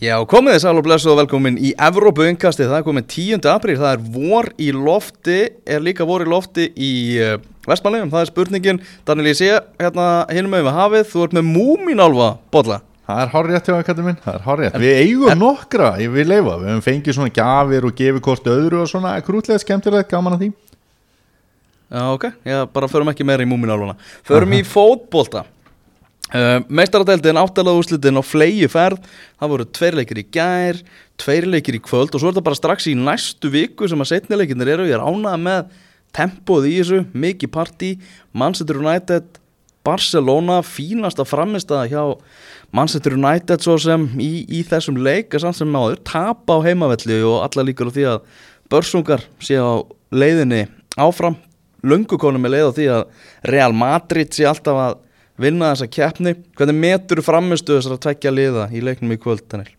Já, komið þið sæl og blessuð og velkomin í Evrópu innkastið, það er komin 10. apríl, það er vor í lofti, er líka vor í lofti í uh, Vestmannlegum, það er spurningin, Daniel ég sé hérna hinum með við hafið, þú ert með múminálfa bolla. Það er hárrétt hjá ekkert minn, það er hárrétt Við eigum nokkra, ég vil leifa Við hefum fengið svona gafir og gefið korti öðru og svona krútlega skemmtilegt, gaman að því Já, ok, já, bara förum ekki meira í múminálfuna. Förum í fótbolta. Uh, Meistaradeildin áttalega úrslitin á flegi ferð, það voru tveir leikir í gær, tveir leikir í kvöld og svo er þetta bara strax í næstu viku sem að setnileikinir eru, ég er ánað með tempoð í þessu, mikið partí, Manchester United, Barcelona, fínasta framistaða hjá Manchester United svo sem í, í þessum leik er samt sem áður, tapa á heimavelli og alla líkur á því að börsungar sé á leiðinni áfram, lungukonu með leið á því að Real Madrid sé alltaf að vinna þessa keppni. Hvernig metur framistu þessar að tvekja liða í leiknum í kvöld, Daniel?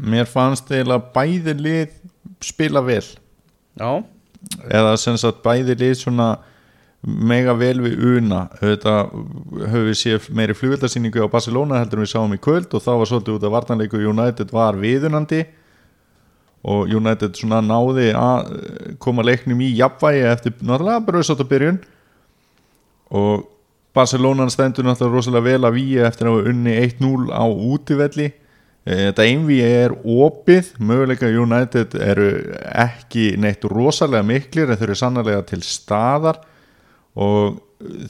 Mér fannst eiginlega bæði lið spila vel. Já, eða sem sagt bæði lið svona mega vel við una. Þetta höfum við séð meiri flugveldarsýningu á Barcelona heldur við sáum í kvöld og þá var svolítið út af vartanleiku United var viðunandi og United svona náði að koma leiknum í jafnvægi eftir náttúrulega bröðsátt á byrjun og Barcelona stendur náttúrulega rosalega vel að víi eftir að hafa unni 1-0 á útivelli. Eh, þetta einvíi er opið. Möguleika United eru ekki neitt rosalega miklir en þau eru sannlega til staðar. Og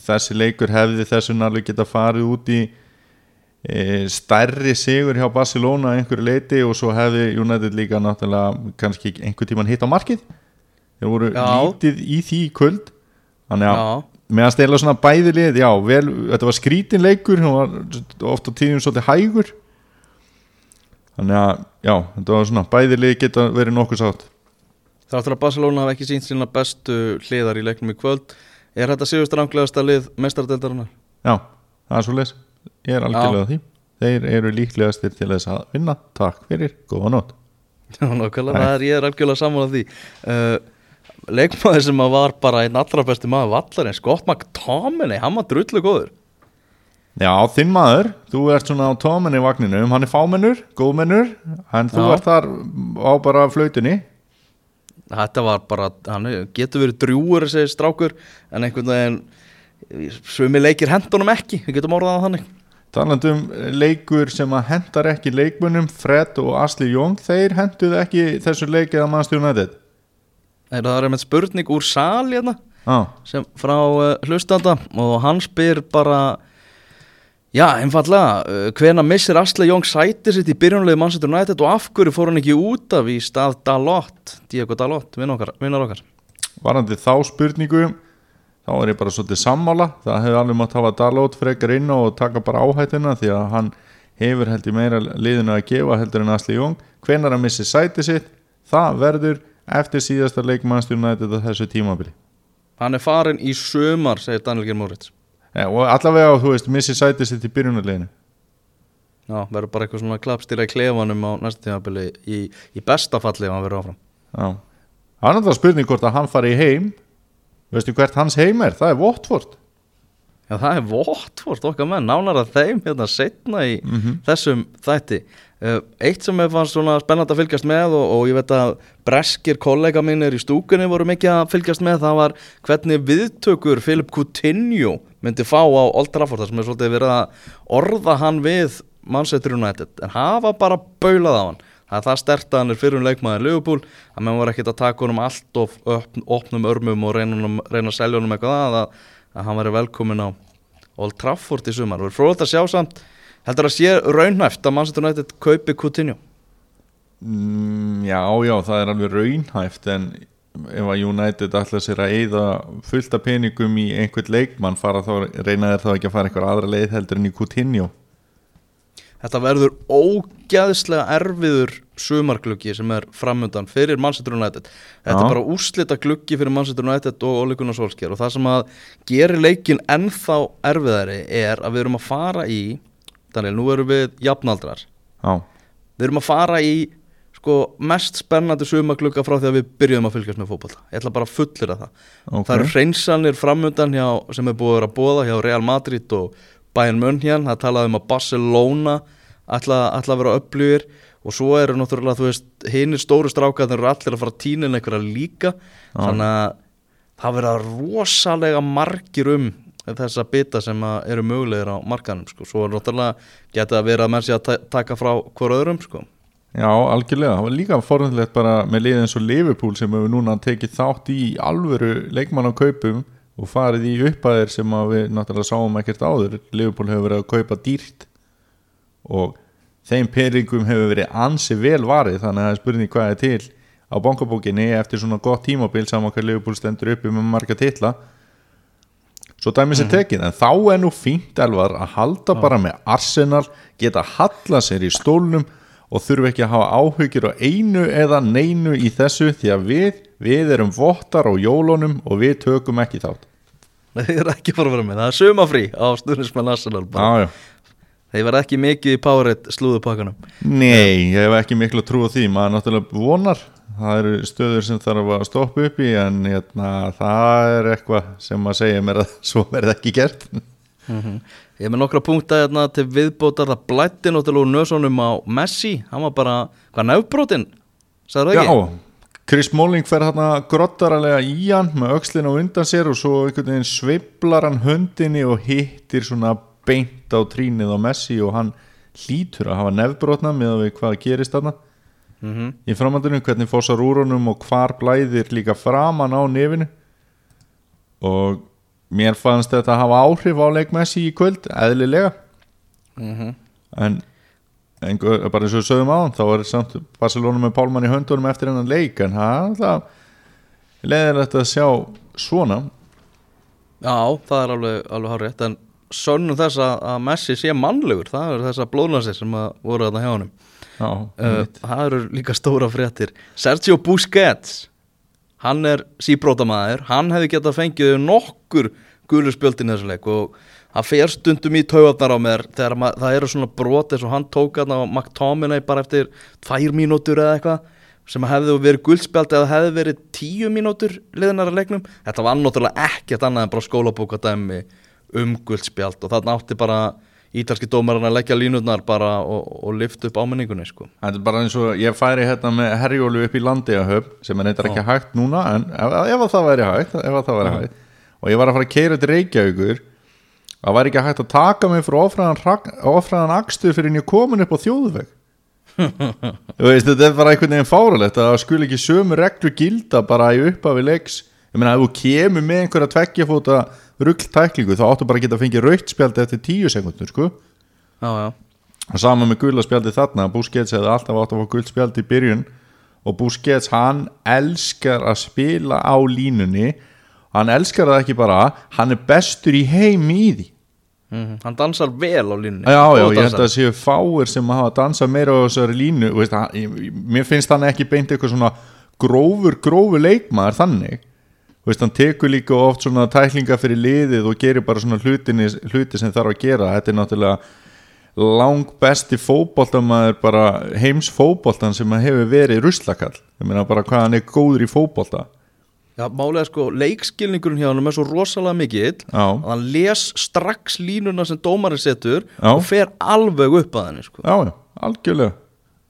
þessi leikur hefði þessu náttúrulega geta farið út í e, stærri sigur hjá Barcelona einhverju leiti og svo hefði United líka náttúrulega kannski einhver tíman hitt á markið. Þeir voru Já. lítið í því kvöld. Þannig að meðan stela svona bæði lið já, vel, þetta var skrítin leikur hann var oft á tíðum svolítið hægur. Þannig að já, þetta var svona bæði lið geta verið nokkuð sátt. Þáttur að Barcelona hafa ekki sínt sína bestu hliðar í leiknum í kvöld. Er þetta sigurstranglegasta lið meistaradeildarinnar? já, það er svo les ég er algjörlega því. Þeir eru líklegastir til þess að vinna. Takk fyrir, góða nótt. Já, nákvæmlega, það er, ég er algjörlega saman því. Uh, Leikmaður sem var bara einn allra besti maður vallar en Scott McTominay, hann var drullu góður. Já, þinn maður, þú ert svona á tóminni vagninum, hann er fámennur, góðmennur en þú Já. ert þar á bara flautunni. Þetta var bara, hann getur verið drjúur þessi strákur en einhvern veginn svömi leikir hendunum ekki, við getum orðað að þannig. Talandum leikur sem að hendar ekki leikmunum Fred og Asli Jóng þeir henduðu ekki þessu leikið að mannstjónu Nei, Það er einmitt spurning úr sal hérna? Ah. sem frá uh, hlustanda og hann spyr bara já, einfallega, uh, hvena missir Asle Jóng sæti sitt í byrjunulegu Manchester United og af hverju fór hann ekki út af í stað Dalot, Diego Dalot, vinnar okkar varandi þá spurningu þá er ég bara svolítið sammála. Það hefur alveg mátt hafa Dalot frekar inn og taka bara áhættuna því að hann hefur heldur meira liðinu að gefa heldur en Asli Jóng hvenar að missi sæti sitt það verður eftir síðasta leikmannstjónu þetta þessu tímabili. Hann er farin í sömar, segir Daniel Geir Moritz. Ja, og allavega þú veist missi sæti sitt í byrjunarleginu Já, verður bara eitthvað svona klappstýra í klefanum á næsta tímabili í, í besta falli ef hann verður áfram. Já. það er náttúrulega spurning hvort að hann fari heim. Veistu hvert hans heim er, það er Watford Já, það er Votford okkar menn, nánar að þeim hérna setna í þessum þætti. Uh, eitt sem ég fannst svona spennandi að fylgjast með og, og ég veit að breskir kollega mínir í stúkunni voru mikið að fylgjast með, það var hvernig viðtökur Philip Coutinho myndi fá á Old Trafford, þar sem er svolítið verið að orða hann við Manchester United, en hafa bara baulað á hann. Það er það stert að hann er fyrir um leikmaður Liverpool, að menn var ekkert að taka honum allt opn, opnum örmum og reyna, reyna að selja honum eitthvað að, að, að hann væri velkomin á Old Trafford í sumar. Það er fróðalt að sjá samt, heldur að sé raunhæft að Manchester United kaupi Coutinho. Mm, já, já, það er alveg raunhæft en ef að United ætla sér að eyða fullt af peningum í einhvern leikmann fara þá, reyna þeir þá ekki að fara einhver aðra leið heldur en í Coutinho þetta verður ógæðslega erfiður sumargluggi sem er framöndan fyrir Manchester United. Þetta Já. er bara úrslita gluggi fyrir Manchester United og Ole Gunnar Solskjær og það sem að gerir leikin ennþá erfiðari er að við erum að fara í Daniel, nú erum við jafnaldrar. Já, við erum að fara í sko, mest spennandi sumaglugga frá því að við byrjuðum að fylgjast með fótbolta. Ég ætla bara að fullir það. Ok. Það eru hreinsanir framundan hjá, sem er búið að vera að bóða hjá Real Madrid og Bayern München, það talaði um að Barcelona ætla, ætla að vera upplýðir og svo eru náttúrulega, þú veist, hinnir stóru strákarnir eru allir að fara að tína inn einhverja líka. Þannig að það verða rosalega margir um þessa bita sem eru mögulegir á markanum, sko, svo er náttúrulega geta að vera að menn sé að ta- taka frá hver öðrum, sko. Já, algjörlega, það var líka forhundilegt bara með liðið eins og Liverpool sem hefur núna tekið þátt í alvöru leikmann á kaupum og farið í uppæðir sem við náttúrulega sáum ekkert áður. Liverpool hefur verið að kaupa dýrt og þeim peringum hefur verið ansi vel varið þannig að það er spurning hvað er til á bankabókinni eftir svona gott tímabil saman hvað Liverpool stendur uppi með marga titla. Svo dæmis er tekið en þá er nú fínt elvar að halda bara með Arsenal geta halla sér í stólnum og þurfi ekki að hafa áhugir á einu eða neinu í þessu því að við, við erum vottar á jólunum og við tökum ekki þátt Nei, Þeir eru ekki að fara að vera með, það er sumafrí á stundismenn Arsenal bara. Já, já. Þeir verða ekki mikið í Powerade slúðupakkanum Nei, ég hef ekki miklu að trúa því. Maður náttúrulega vonar. Það eru stöður sem þarf að stoppa upp í en hérna, það er eitthvað sem að segja mér að svo verði ekki gert. Ég er með nokkra punkta hérna til viðbótar. Það blætti náttúrulega úr nösunum á Messi. Hann var bara, hvað nefbrotin sagði það ekki? Já, Chris Smalling fer hérna grottaralega í hann með á undan sér og svo einhvern veginn sveiflar hann höndinni og hittir svona beint á trínið á Messi og hann hlýtur að hafa nefbrotna með að við hvað gerist þarna Mhm. í framhaldinu, hvernig fossar úr honum og hvar blæðir líka framan á nefinu og mér fannst þetta að hafa áhrif á leik Messi í kvöld, eðlilega Mhm. en, en bara eins og við sögum á þá er samt Barcelona með Pálmann í höndunum eftir hennan leik en það, það leðir þetta að sjá svona. Já, það er alveg, alveg hárétt en sönnum þess að, að Messi sé mannlegur það er þess að blóðnasir sem að voru þarna hjá honum. Já, uh, Það eru líka stóra fréttir. Sergio Busquets hann er síbrótamaður hann hefði getað fengið nokkur gulur spjöldin þessu leik og það fer stundum í taugarnar á mér þegar ma- það eru svona brot eins og hann tók á McTominay bara eftir tvær mínútur eða eitthvað sem hefði verið guldspjald eða hefði verið tíu mínútur liðnar að leiknum. Þetta var náttúrulega ekkert annað en bara skólabókadæmi um guldspjald og þarna átti bara ítalski dómarinn að leggja línutnar bara og, og lifta upp ámenningunni sko. Þetta er bara eins og ég færi hérna með herjólu upp í landiðahöf sem er neitt ekki hægt núna en ef, ef að það væri hægt, ef að það væri hægt. Og ég var að fara að keira til Reykjavíkur það væri ekki hægt að taka mig frá ofræðan, akstur fyrir en ég komin upp á þjóðveg. Þú veist, þetta er bara einhvern veginn fáralegt að það skul ekki sömu reglu gilda bara í upphafi leiks. Ég meina ef þú kemur með einhverja tveggjafóta ruggtæklingu þá áttu bara að geta að fengið raukt spjaldi eftir tíu sekundur sko. Já, já. Og sama með gula spjaldi þarna. Busquets hefði alltaf átt að fá gult spjaldi í byrjun. Og Busquets hann elskar að spila á línunni hann elskar það ekki bara hann er bestur í heimi í því. Mm Hann dansar vel á línunni. Já, já, ég held að séu fáir sem hafa dansað meira á þessari línu veist, hann, ég- mér finnst hann ekki beint eitthvað svona grófur, grófur leikmaður þannig. Veist, hann tekur líka oft svona tæklinga fyrir liðið og gerir bara svona hlutinni, hluti sem þarf að gera. Þetta er náttúrulega lang besti fótboltamaður bara heims fótboltan sem hefur verið ruslakall. Ég meina bara hvað hann er góður í fótbolta Já, málega sko, leikskilningurinn hjá hann er svo rosalega mikill að hann les strax línuna sem dómarinn setur Já. og fer alveg upp að henni sko. já, já, algjörlega.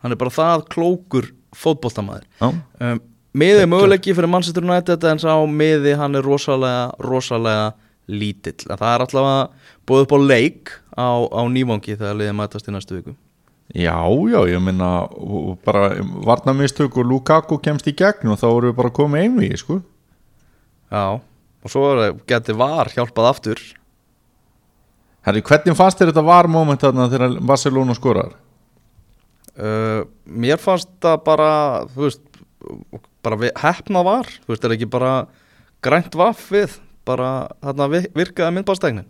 Hann er bara það klókur fótboltamæður já, um, miði er möguleiki fyrir Manchester United en sá miði hann er rosalega rosalega lítill. Það er allavega búið upp á leik á, á nývangi þegar liðið mætast í næstu viku já, já, ég og bara varnamistök og Lukaku kemst í gegn og þá erum við bara komið einvið, sko. Já, og svo geti var hjálpað aftur. Herri, hvernig fannst þér þetta var moment þarna þegar Barcelona skorar? uh, mér fannst það bara þú veist bara hefna var, þú veist, er ekki bara grænt vaff við bara þarna vi- virkaði myndbástæknin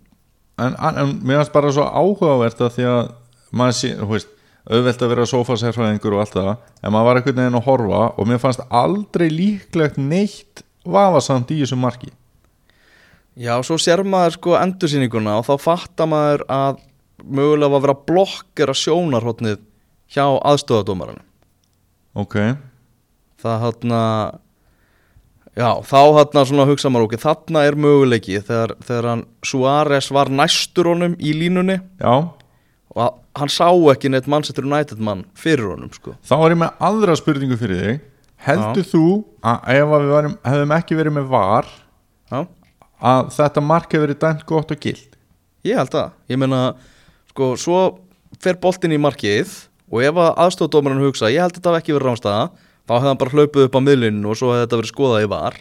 En, en, en mér fannst bara svo áhugavert að því að maður sé, þú veist auðvelt að vera sofasérfræðingur og allt það en maður var einhvern veginn að horfa og mér fannst aldrei líklegt neitt vafasamt í þessu marki. Já, svo sér maður sko endursýninguna og þá fattar maður að mögulega var að vera blokkera sjónarhóttnið hjá aðstofadómaranum ok, það hann já, þá hann svona hugsa maður ok, þarna er möguleiki þegar, þegar hann Suárez var næstur honum í línunni. Já og að- hann sá ekki neitt Manchester United mann fyrir honum sko. Þá er ég með aðra spurningu fyrir þig. Heldur þú að ef að við varum, hefðum ekki verið með var Já, að þetta mark hefur verið dæmt gott og gild ég held það. Ég meina, sko, svo fer boltinn í markið og ef að aðstofadómarinn hugsa, ég held þetta hafi ekki verið rámstæða þá hefði hann bara hlaupið upp á miðlinu og svo hefði þetta verið skoðað í var.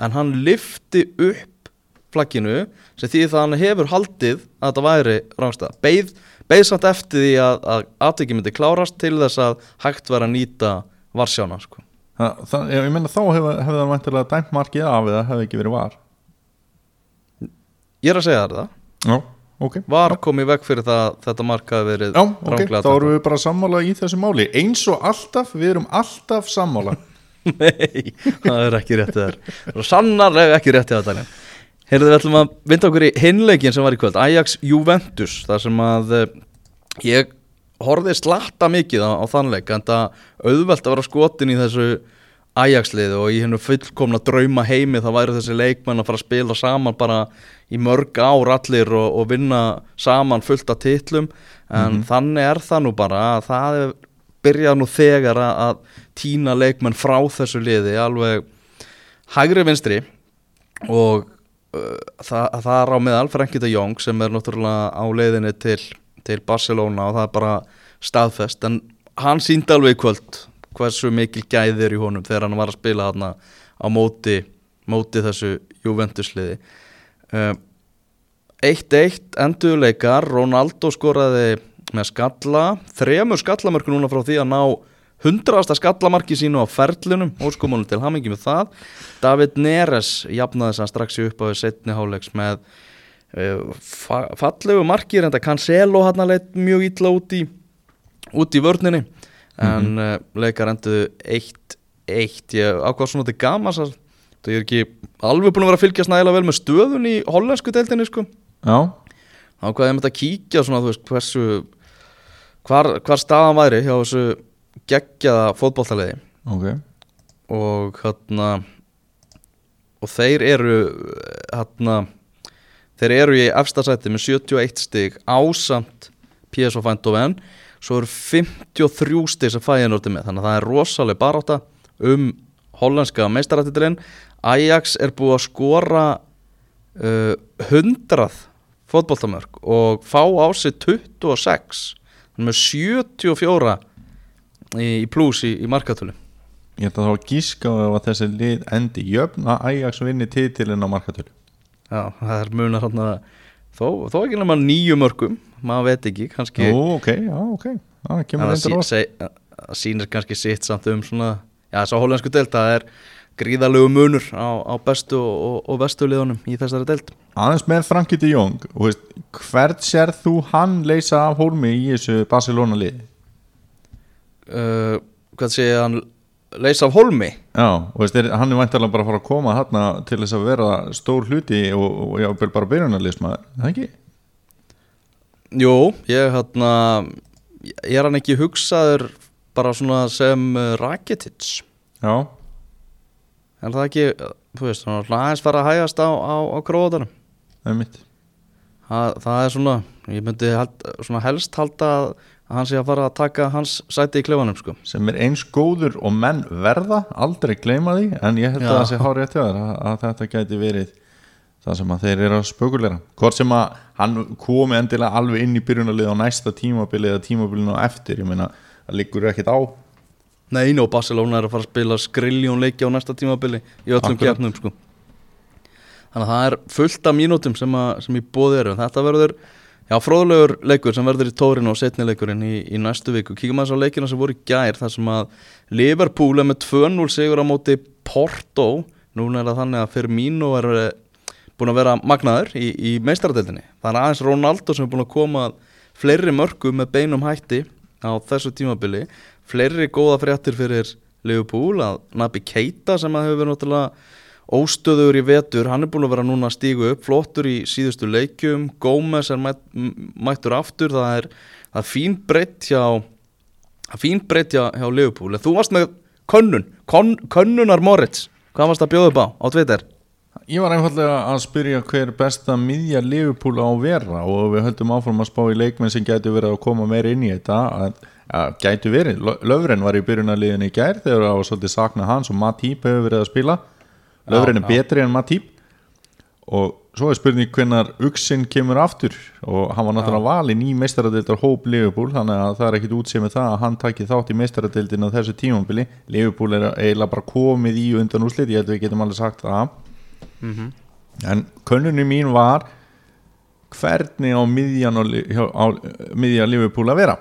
En hann lifti upp flagginu sem því það hann hefur haldið að þetta væri rámstæða beið, beið samt eftir því að, að aðtöki myndi klárast til þess að hægt vera að nýta varsjána sko. það, það, ég meina þá hefði hef það vantilega dæmt markið af eða hefði ekki verið var? Ég er að segja þér það. Já, ok. Var komið veg fyrir það að þetta mark hafi verið Já, ok, ranglega þá erum við bara sammála í þessu máli. Eins og alltaf, við erum alltaf sammála. Nei, það er ekki réttið þar. Og sannarlega ekki réttið Daniel Heyrðu við ætlum að vinda okkur í hinleikin sem var í kvöld. Ajax Juventus þar sem að eh, ég horfði slatta mikið á, á þannleik en það auðvelt að vera skotin í þessu Ajax liði og í hennu fullkomna drauma heimi það væri þessi leikmenn að fara að spila saman bara í mörg ár allir og, og vinna saman fullt af titlum. En þannig er það nú bara að það er byrjað nú þegar að, að tína leikmenn frá þessu liði alveg hægri vinstri og það, það er á meðal Frankie de Jong sem er náttúrulega á leiðinni til, til Barcelona og það er bara staðfest. En hann síndi alveg í kvöld hversu mikil gæðir í honum þegar hann var að spila þarna á móti, móti þessu Juventus liði uh, 1-1 enduleikar Ronaldo skoraði með skalla þremur skallamörku núna frá því að ná hundraðasta skallamarki sínu á ferlunum óskomunum til hamingi með það. David Neres jafnaði þess að strax í upp á setni háleiks með uh, fa fallegu marki reynda Cancelo hann að leitt mjög ítla út í út í vörninni. En uh, leikar enduðu 1-1 ég ákvað svona til gamas að það er ekki alveg búin að vera að fylgjast nægilega vel með stöðun í hollensku deildinni sko. Já, hvað ég myndi að kíkja svona þú veist hversu hvar, hvar staðan væri hjá þessu geggjaða fótboltaliði. Ok. Og hérna og þeir eru hérna þeir eru í efstasætti með 71 stig ásamt PSV Eindhoven. Svo eru 53 stig sem fæðin orðið með. Þannig að það er rosaleg barátta um hollandska meistarættitilinn Ajax er búið að skora uh, 100 fótboltamörk og fá á sig 26 hann er með 74 í, í pluss í, í markatölu. Ég ætla þá að gíska á þessi lið endi jöfn að Ajax vinni titilinn á markatölu. Já, það er munar hann að þó, þó ekki nema nýju mörgum maður veit ekki, kannski Ó, ok, já, ok. Það kemur reyndur á það sýnir kannski sitt samt um svona, já þess að hollensku deild það er gríðalegu munur á, á bestu og, og, vestu liðunum í þessari deild. Aðeins með Frankie de Jong Hvert sér þú hann leysa af hólmi í þessu Barcelona lið? Uh, hvað ég hann? Leysa af holmi Já, og veist, er, hann er væntalega bara að fara að koma þarna til þess að vera stór hluti og, og já, bara byrjunarlismæður, það ekki? Jú, ég hérna ég er hann ekki hugsaður bara svona sem uh, Rakitic? Já, en það ekki, þú veist, svona aðeins fara að hægast á, á, á króðanum það er mitt það, það er svona, ég myndi held, svona helst halda að hann sé að fara að taka hans sæti í klefanum sko. sem er eins góður og menn verða aldrei gleyma því, en ég held að Já. það sé hár rétt hjá þér að, að þetta gæti verið það sem að þeir eru að spökuleira hvort sem að hann komi endilega alveg inn í byrjunarlið á næsta tímabili eða tímabilinu á eftir, ég meina það liggur ekkit á Nei, og Barcelona er að fara að spila skriljón leiki á næsta tímabili í öllum keppnum sko. þannig að það er fullt af mínútum sem, að, sem í bóði eru þetta verður, já, fróðlegur leikur sem verður í tórin og setni leikurinn í, í næstu viku, kíkum aðeins á leikina sem voru í gær þar sem að Liverpool er með 2-0 sigur á móti Porto. Núna er það þannig að Firmino er eh, búin að vera magnaður í, í meistaradeildinni. Það er aðeins Ronaldo sem er búin að koma að fleiri mörgum með beinum hætti á þessu tímabili. Fleiri góða fréttir fyrir Liverpool að Nabi Keita sem að hefur verið náttúrulega óstöður í vetur, hann er búin að vera núna að stígu upp, flottur í síðustu leikjum. Gómez er mætt, mættur aftur, það er, það er fín breytt hjá það fín breytt hjá, hjá En þú varst með könnun, Kon, könnunar Moritz. Hvað varst að bjóða upp á, Twitter? Ég var einfallega að spyrja hver besta miðja Liverpool á vera og við höldum áfram að spá í leikmenn sem gætu verið að koma meira inn í þetta. Að, að gætu verið, Lö- Löfren var í byrjunarliðin í gær þegar það var svolítið sakna hans og Matip hefur verið að spila Löfren er betri en Matip. Og svo er spurning hvenar Uxin kemur aftur. Og hann var náttúrulega valinn í meistaradildar hóp Liverpool þannig að það er ekkit útsið með það að hann taki þátt í meistaradildin á þessu tímambili Liverpool er eiginlega bara komið í undan úrslit, ég held að við getum alveg sagt það. En könnunni mín var hvernig á miðjan á, á miðja Liverpool að vera.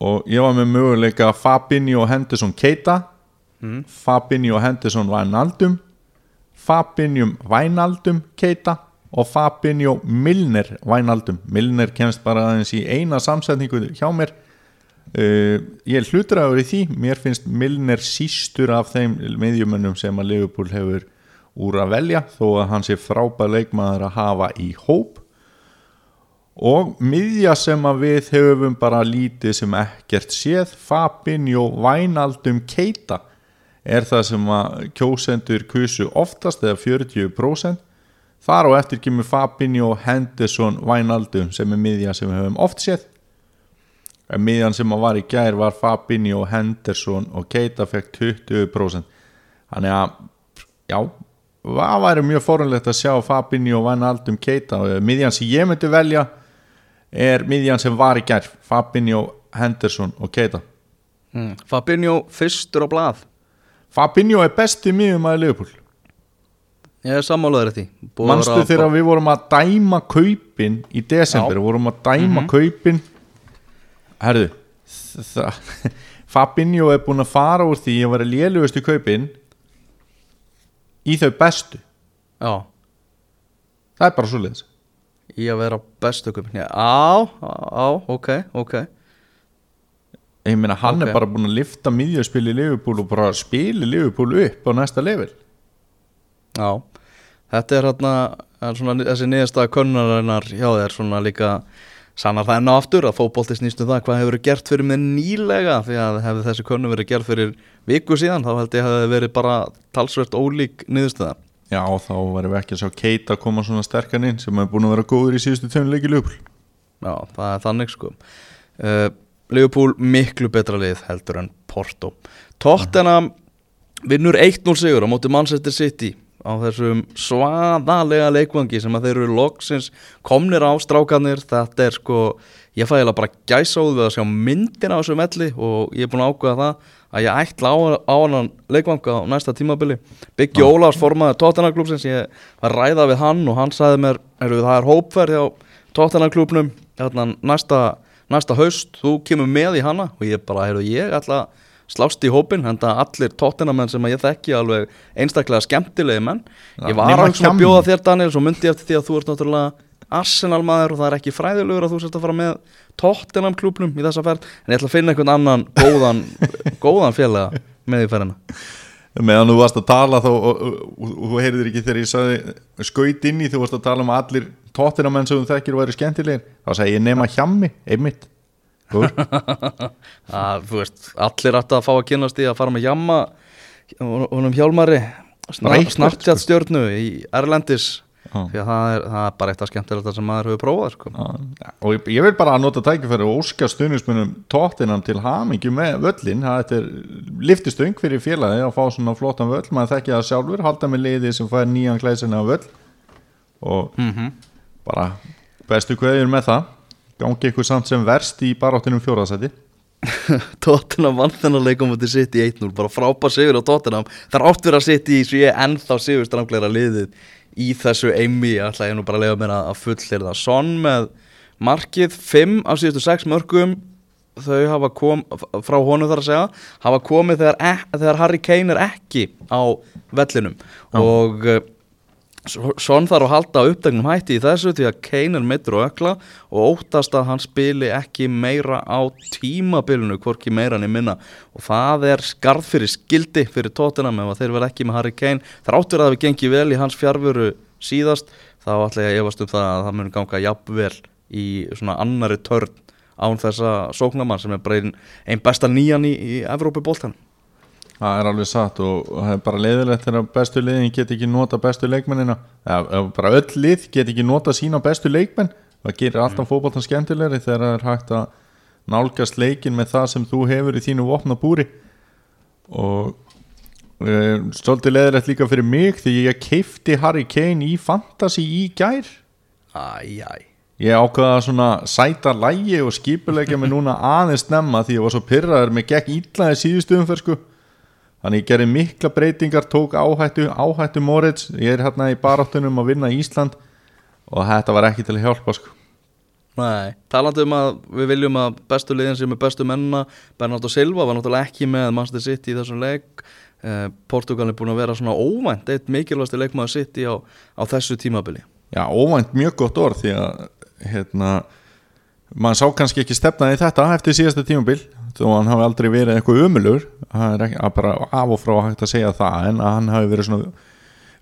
Og ég var með möguleika Fabinho Henderson Keita Fabinho Henderson Wijnaldum Fabinho Wijnaldum Keita og Fabinho Milner Wijnaldum. Milner kemst bara aðeins í eina samsetningu hjá mér. Uh, ég er hlutræður í því. Mér finnst Milner sístur af þeim miðjumönnum sem að Liverpool hefur úr að velja þó að hann sé frábær leikmaður að hafa í hóp. Og miðja sem að við höfum bara lítið sem ekkert séð Fabinho Wijnaldum Keita er það sem að kjósendur kusu oftast eða 40% þar á eftir kemur Fabinho Henderson Wijnaldum sem er miðja sem við höfum oft en miðjan sem að var í gær var Fabinho Henderson og Keita fekk 20% þannig að já, það væri mjög forunlegt að sjá Fabinho Wijnaldum Keita. Og miðjan sem ég myndi velja er miðjan sem var í gær Fabinho Henderson og Keita. Mm. Fabinho fyrstur á blað Fabinho er besti miðjum að Liverpool. Ég er sammálaður því. Búið að manstu þegar við vorum að dæma kaupin í desember, Já. vorum að dæma kaupin. Herðu Fabinho er búin að fara úr því að vera lélugustu kaupin í þau bestu. Já, það er bara svo leiðis í að vera bestu kupin já, á, á, ok, ok ég meina hann Ok. er bara búin að lifta miðjaspil í Liverpool og bara spili Liverpool upp á næsta level. Já, þetta er hérna svona, þessi niðurstaða könnunarinnar hjá þér svona líka sannar það enn og aftur að fótbolti snýst um það hvað hefur verið gert fyrir mig nýlega. Því að hefði þessi könnu verið gert fyrir viku síðan þá held ég að hefði verið bara talsvert ólík niðurstaða. Já þá varum við ekki að sjá Keita koma svona sterkan inn sem er búin að vera góður í síðustu tjónuleiki Liverpool. Já, það er þannig sko. Uh, Liverpool miklu betra lið heldur en Porto. Tottenham vinnur 1-0 sigur á móti Manchester City á þessum svaðalega leikvangi sem að þeir eru loksins komnir á strákanir þetta er sko, ég fæ eiginlega bara gæsa út við að sjá myndina á þessum velli og ég er búin að ákveða það að ég ætla á, á hann leikvanga á næsta tímabili. Biggi Ólafs formaður Tottenham klúpsins ég var ræða við hann og hann sagði mér það er hópferð hjá Tottenham klúpnum hérna, næsta, næsta haust þú kemur með í hana og ég bara, heyrðu, ég ætla að slást í hópin henda allir tóttinamenn sem að ég þekki alveg einstaklega skemmtilegi menn. Ég var alveg að bjóða þér Daniel svo myndi ég eftir því að þú ert náttúrulega Arsenal maður og það er ekki fræðilegur að þú sért að fara með Tottenham klúbnum í þessa ferð en ég ætla að finna einhvern annan góðan, góðan félaga með í ferðina. Meðan þú varst að tala þá og, þú heyrðir ekki þegar ég sagði skaut inn í þú varst að tala um að allir tóttinamenn sem þú þekkir væri skemmtilegir þá segi ég nema hjammi, einmitt. Að, þú veist, allir ætti að fá að kynast í að fara með jamma honum hjálmari stjórnu í Erlendis. Því að það er, það er bara eitt af skemmtilegt sem maður hefur prófað sko. Og ég, ég vil bara nota tækifæri og óska stuðnismunum tóttinam til hamingju með völlin það er liftistöng fyrir félagi að fá svona flottan völl, maður þekki það sjálfur halda með liði sem fær nýjan klæsina völl. Og bara bestu kveðjur með það. Gangi ykkur samt sem verst í baráttunum fjóraðsæti Tottenham vann þennan leikum út í sitt í 1-0 bara frábær sigur á Tottenham. Það er átt verið að sitt í svo ég ennþá sigur strangleira liðið í þessu eimi. Ætla ég nú bara lega mér að, fulllir það Son með markið 5 af síðustu 6 mörgum þau hafa kom frá honum þar að segja hafa komið þegar, ek, þegar Harry Kane er ekki á vellinum. Og uh, Svon þarf að halda uppdegnum hætti í þessu því að Kane er meittur og ökla og óttast að hann spili ekki meira á tímabilinu, hvorki meira í minna. Og það er skarð fyrir skildi fyrir tóttina með að þeir verð ekki með Harry Kane. Þráttur að við gengið vel í hans fjárfuru síðast þá ætla ég að efast um það að það mun ganga jafnvel í svona annari törn án þessa sóknamann sem er bara einn ein besta nýjan í, í Evrópi bóltan Það er alveg satt og og það er bara leiðilegt þegar bestu liðin get ekki nota bestu leikmennina. Eða bara öll lið get ekki nota sína bestu leikmenn. Það gerir alltaf fótboltan skemmtilegri þegar það er hægt að nálgast leikin með það sem þú hefur í þínu vopna búri. Og e, svolítið leiðilegt líka fyrir mig því ég keifti Harry Kane í Fantasy í gær. Æjæj Ég ákvaða svona sæta lægi og skipulegja mig núna aðeins snemma því ég var svo pyrraður með gegn íllaði síðustu umferð sko. Þannig ég gerði mikla breytingar, tók áhættu, áhættu Moritz, ég er hérna í baráttunum að vinna í Ísland og þetta var ekki til að hjálpa sko. Nei, talandi um að við viljum að bestu liðin sem er bestu mennina. Bernardo Silva var náttúrulega ekki með Manchester City í þessum leik. Eh, Portugal er búin að vera svona óvænt eitt mikilvægsti leikmaður City á, á þessu tímabili. Já, óvænt mjög gott orð því að hérna, maður sá kannski ekki stefnaði þetta eftir síðasta tímabil þó að hann hafi aldrei verið eitthvað umulur það er ekki, að bara af og frá hægt að segja það en að hann hafi verið svona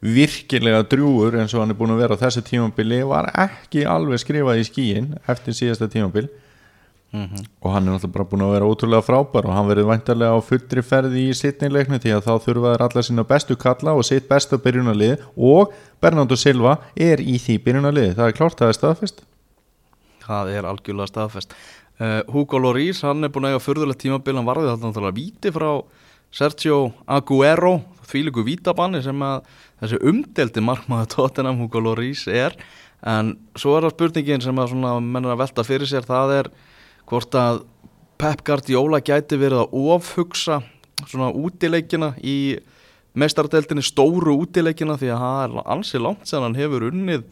virkilega drjúur eins og hann er búin að vera á þessu tímabili var ekki alveg skrifað í skíin eftir síðasta tímabil. Og hann er náttúrulega bara búin að vera ótrúlega frábær og hann verið væntarlega á fullri ferði í sittnileiknu því að þá þurfa þær allar sína bestu kalla og sitt bestu byrjunarlið og Bernardo Silva er í því byrjunarlið það er klárt, það er staðfest. Það er algjörlega staðfest uh, Hugo Lloris, hann er búin að eiga fyrðulegt tímabil hann varði þetta náttúrulega víti frá Sergio Aguero þvílíku vítabanni sem að þessi umdeldi markmaður tóttinam Hugo Lloris er. En svo er það spurningin sem að mennir að velta fyrir sér það er hvort að Pep Guardiola gæti verið að ofhugsa svona útileikina í mestardeltinni stóru útileikina því að það er ansi langt sem hann hefur unnið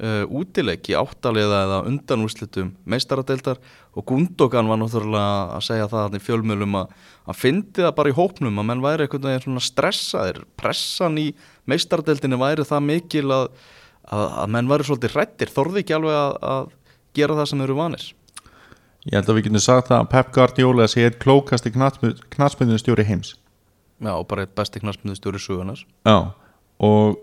uh, útileiki áttaliða eða undanúslitum meistaradeildar. Og Gundogan var náttúrulega að segja það í fjölmjölum að hann fyndi það bara í hópnum að menn væri veginn svona stressaðir. Pressan í meistaradeildinni væri það mikil að, að, að menn væri svolítið hrættir, þorði ekki alveg að, að gera það sem eru vanir? Ég held að við getum sagt það að Pep Guardiola sé eitt klókasti knatsmyndinstjóri heims. Já, bara eitt besti knastmyndustjóri sugunar Já, og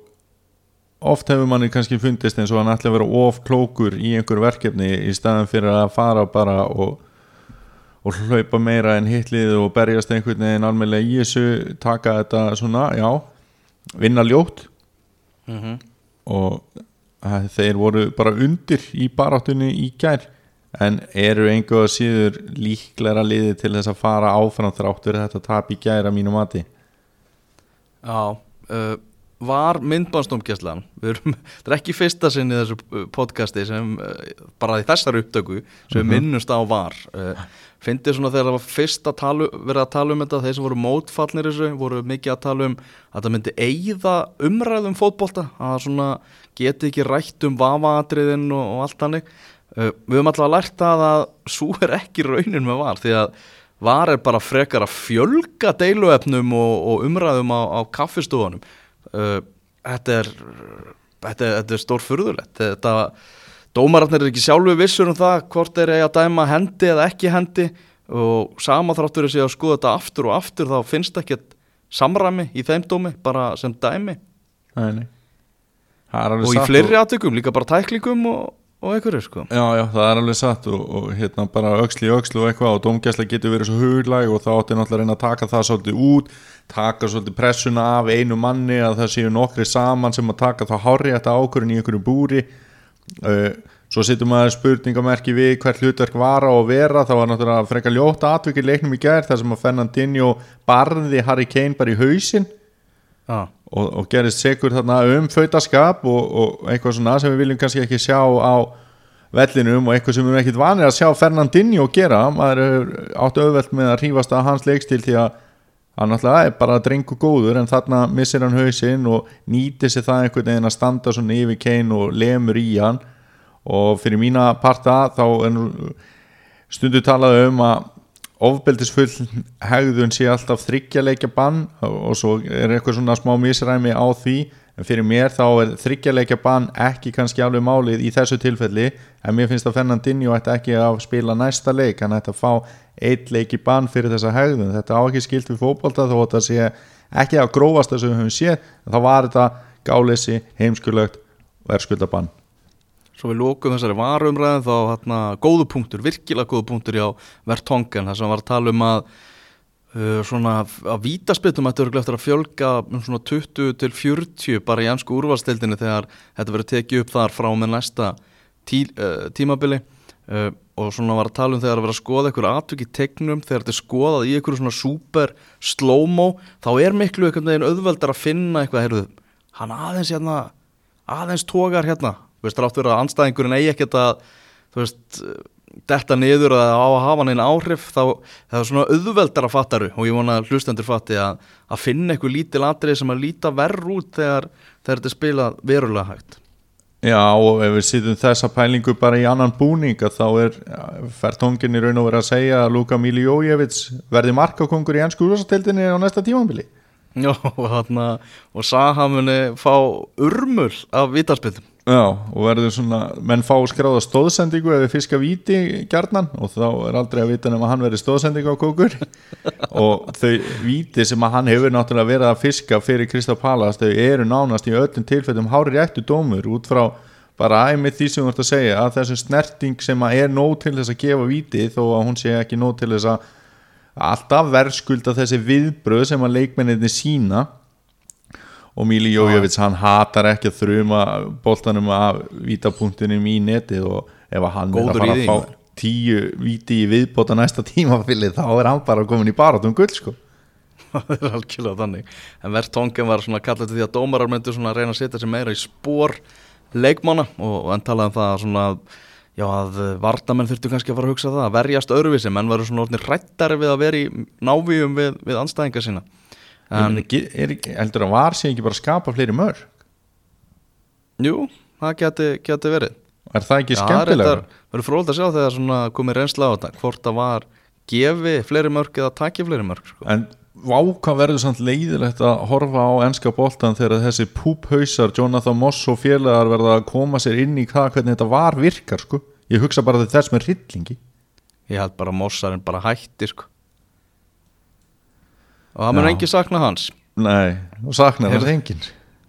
oft hefur manni kannski fundist eins og hann ætla að vera of klókur í einhver verkefni í staðan fyrir að fara bara og, og hlaupa meira en hitlið og berjast einhvern veginn almennlega í þessu taka þetta svona, já vinna ljótt. Mm -hmm. og að þeir voru bara undir í baráttunni í gær. En eru einhverja síður líklæra liði til þess að fara áfram þráttur þetta tap í gæra mínu mati? Já, uh, var erum, þetta er ekki fyrsta sinn í þessu uh, podcasti sem uh, bara í þessari upptöku sem við Mhm. minnumst á var. Uh, fyndið svona þegar það var fyrst að tala, verið að tala um þetta þeir sem voru mótfallnir þessu voru mikið að tala um að það myndi eigða umræðum fótbolta að svona geti ekki rætt um vavaatriðin og, og allt hannig við höfum alltaf lært það að svo er ekki raunin með var því að var er bara frekar að fjölga deiluefnum og, og umræðum á, á kaffistofunum uh, þetta er þetta er, þetta er stór furðulegt þetta dómararnir er ekki sjálfu vissur um það hvort þeir eiga að dæma hendi eða ekki hendi og sama þráttur er sig að skoða þetta aftur og aftur þá finnst ekkert samræmi í þeim dómi bara sem dæmi Nei, nei. Það er alveg og í fleiri aðtökum, líka bara tæklingum og, og einhverju sko. Já, já, það er alveg satt og, og hérna bara í öxlu og eitthvað og dómgæsla getur verið svo huglæg og þá átti náttúrulega að reyna að taka það svolítið út taka svolítið pressuna af einu manni að það séu nokkri saman sem að taka þá hári þetta ákvörðin í einhverju búri. Uh, svo sittum maður spurningamerki við hvert hlutverk var á að vera þá var náttúrulega frekar ljóta atvikið leiknum í gær þar sem að Fernandinho barði Harry Kane bara í hausinn. Já, og, og gerist segur þarna um fautaskap og, og eitthvað svona sem við viljum kannski ekki sjá á vellinum og eitthvað sem við erum ekkit vanir að sjá Fernandinho gera, maður er áttu auðvelt með að hrífast að hans leikstil því að hann alltaf er bara drengu góður en þarna missir hann hausinn og nýtir sér það einhvern veginn að standa svona yfir Kane og lemur í hann. Og fyrir mína parta þá stundu talað um að ofbeldisfull hegðun sé alltaf þryggja leikja bann og svo er eitthvað svona smá misræmi á því. En fyrir mér þá er þryggjarleikja bann ekki kannski alveg málið í þessu tilfelli. En mér finnst að Fernandinho ætti ekki að spila næsta leik, hann ætti að fá eitt leik í bann fyrir þessa hegðun. Þetta á ekki skilt við fótbolta þó að þetta sé ekki að grófast sem við höfum séð. Þá var þetta gáleysi, heimskulögt og er skuldabann Svo við lókum þessari varumræðin þá hérna góðu punktur, virkilega góðu punktur hjá Vertongen þar sem var að tala um að uh, svona að vítaspiltum ættu örugglega eftir að fjölga um svona 20 til 40 bara í ansku úrvalstildinni þegar þetta verður tekið upp þar frá með næsta tí, uh, tímabili. Uh, og svona var að tala um þegar að vera að skoða einhver atvik í tegnum þegar þetta er skoðað í einhverju svona super slow-mo þá er miklu einhvern veginn auðveldar að finna eitthvað, heyrðu, hann aðeins hérna aðeins tógar hérna þú veist, rátt verið að anstæðingurinn eigi ekkert að þú veist, detta niður að á að hafa neina áhrif þá það er svona auðveldar að fattaru og ég vona að hlustendur fatti að, að finna eitthvað lítil atrið sem að líta verð út þegar, þegar þetta spilað verulega hægt. Já og ef við sýtum þessa pælingu bara í annan búning að þá er færtóngin í raun og verið að segja að Luka Miljójevits verði markakongur í ennsku úrvarsatildinni á næsta tímanbili Já, og, hana, og Saha muni fá urmul af vítarspilum Já, og verður svona, menn fá skráða stóðsendingu ef við fiska víti gjarnan og þá er aldrei að vita nema hann verður stóðsendingu á kókur. Og þau víti sem að hann hefur náttúrulega verið að fiska fyrir Kristaf Palast þau eru nánast í öllum tilfellum hári réttu dómur út frá bara æmið því sem þú ert að segja að þessu snerting sem að er nóg til þess að gefa víti þó að hún sé ekki nóg til þess að alltaf verðskulda þessi viðbröð sem að leikmenninni sína og Míli Jójövits hann hatar ekki að þrjuma boltanum af vítapunktunum í netið og ef hann Góður er að fara að fá tíu víti í viðbóta næsta tímafili þá er hann bara komin í barátum gull sko. Það er algjörlega þannig. En Vertongen var svona kallað til því að dómarar myndu svona að reyna að setja sig meira í spór leikmanna og, og hann talaði um það að svona já að vardamenn þurftu kannski að fara að hugsa það að verjast öðruvísi, menn verður svona orðnir rættari við að vera í návíum við, við anstæðingar sína er, er, heldur að var sé ekki bara að skapa fleiri mörg jú, það geti, geti verið. Er það ekki Já, skemmtilega reyndar verður fróld að sjá þegar komið reynsla á þetta hvort það var gefi fleiri mörg eða taki fleiri mörg sko. en vá hvað verður samt leiðilegt að horfa á enska boltan þegar þessi púphausar Jonathan Moss og félagar verða að koma sér inn í hvað hvernig þetta var virkar sko. Ég hugsa bara þess með rillingi ég held bara að mossarinn bara hætti sko. Og það Já. engi sakna hans. Nei, og saknar það enginn.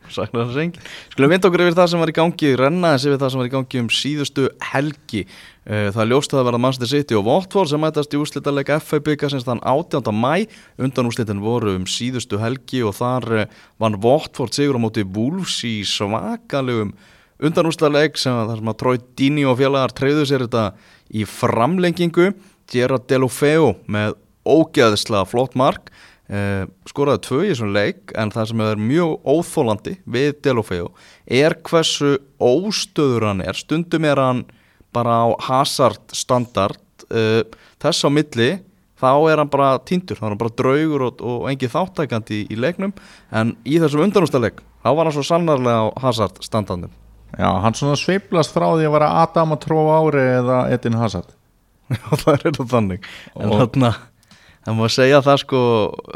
Sakna hans engi skulum vinda okkur yfir það sem var í gangi renna þessi yfir það sem var í gangi um síðustu helgi. Eh, það er ljóst að verða Manchester City og Watford sem mætast í úrslitalega FA bygga sem þann 18. mæ undan úrslitin voru um síðustu helgi og þar eh, vann Watford sigur á móti Wolves í svakalegum undan úrslitaleg sem að það sem að Troy Dini og félagar treyðu sér þetta í framlengingu. Gerard Delofeo með ógeðslega flott mark eh, skoraði tvö í þessum leik en það sem er mjög óþólandi við Delofeo er hversu óstöður hann er. Stundum er hann bara á Hazard standard uh, þess á milli þá er hann bara týndur, þá er hann bara draugur og, og engi þáttækandi í, í leiknum. En í þessum undanústaleg þá var hann svo sannarlega á Hazard standardum já, hann svona sveiplast frá því að vera Adam að trófa ári eða Edin Hazard. Já, það er þetta þannig. En Og- þarna, það má segja það sko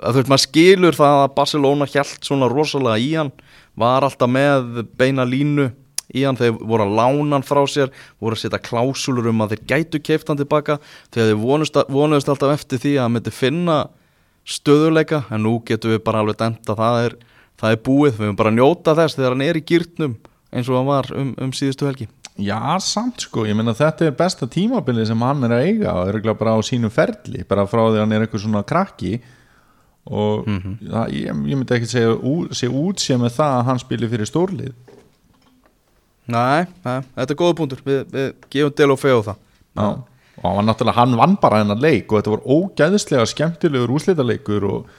að þú veist, maður skilur það að Barcelona hjælt svona rosalega í hann var alltaf með beina línu í hann, þeir voru að lána hann frá sér voru að setja klásúlur um að þeir gætu keift hann tilbaka, þegar þeir vonuðust alltaf eftir því að hann myndi finna stöðuleika, en nú getum við bara alveg dæmt að það er, það er búið. Við höfum bara að njóta þess þegar hann er í gýrtnum eins og hann var um, um síðustu helgi Já, samt sko, ég meina þetta er besta tímabili sem hann er að eiga og er bara á sínum ferli, bara frá því að hann er eitthvað svona krakki. Og það, ég, ég myndi ekki segja sé út sem með það að hann spili fyrir stórlið. Nei, nei, þetta er góða punktur. Við, við gefum del og fegðu það. Já. og hann var náttúrulega, hann vann bara hennar leik og þetta var ógæðislega skemmtilegur úslitaleikur og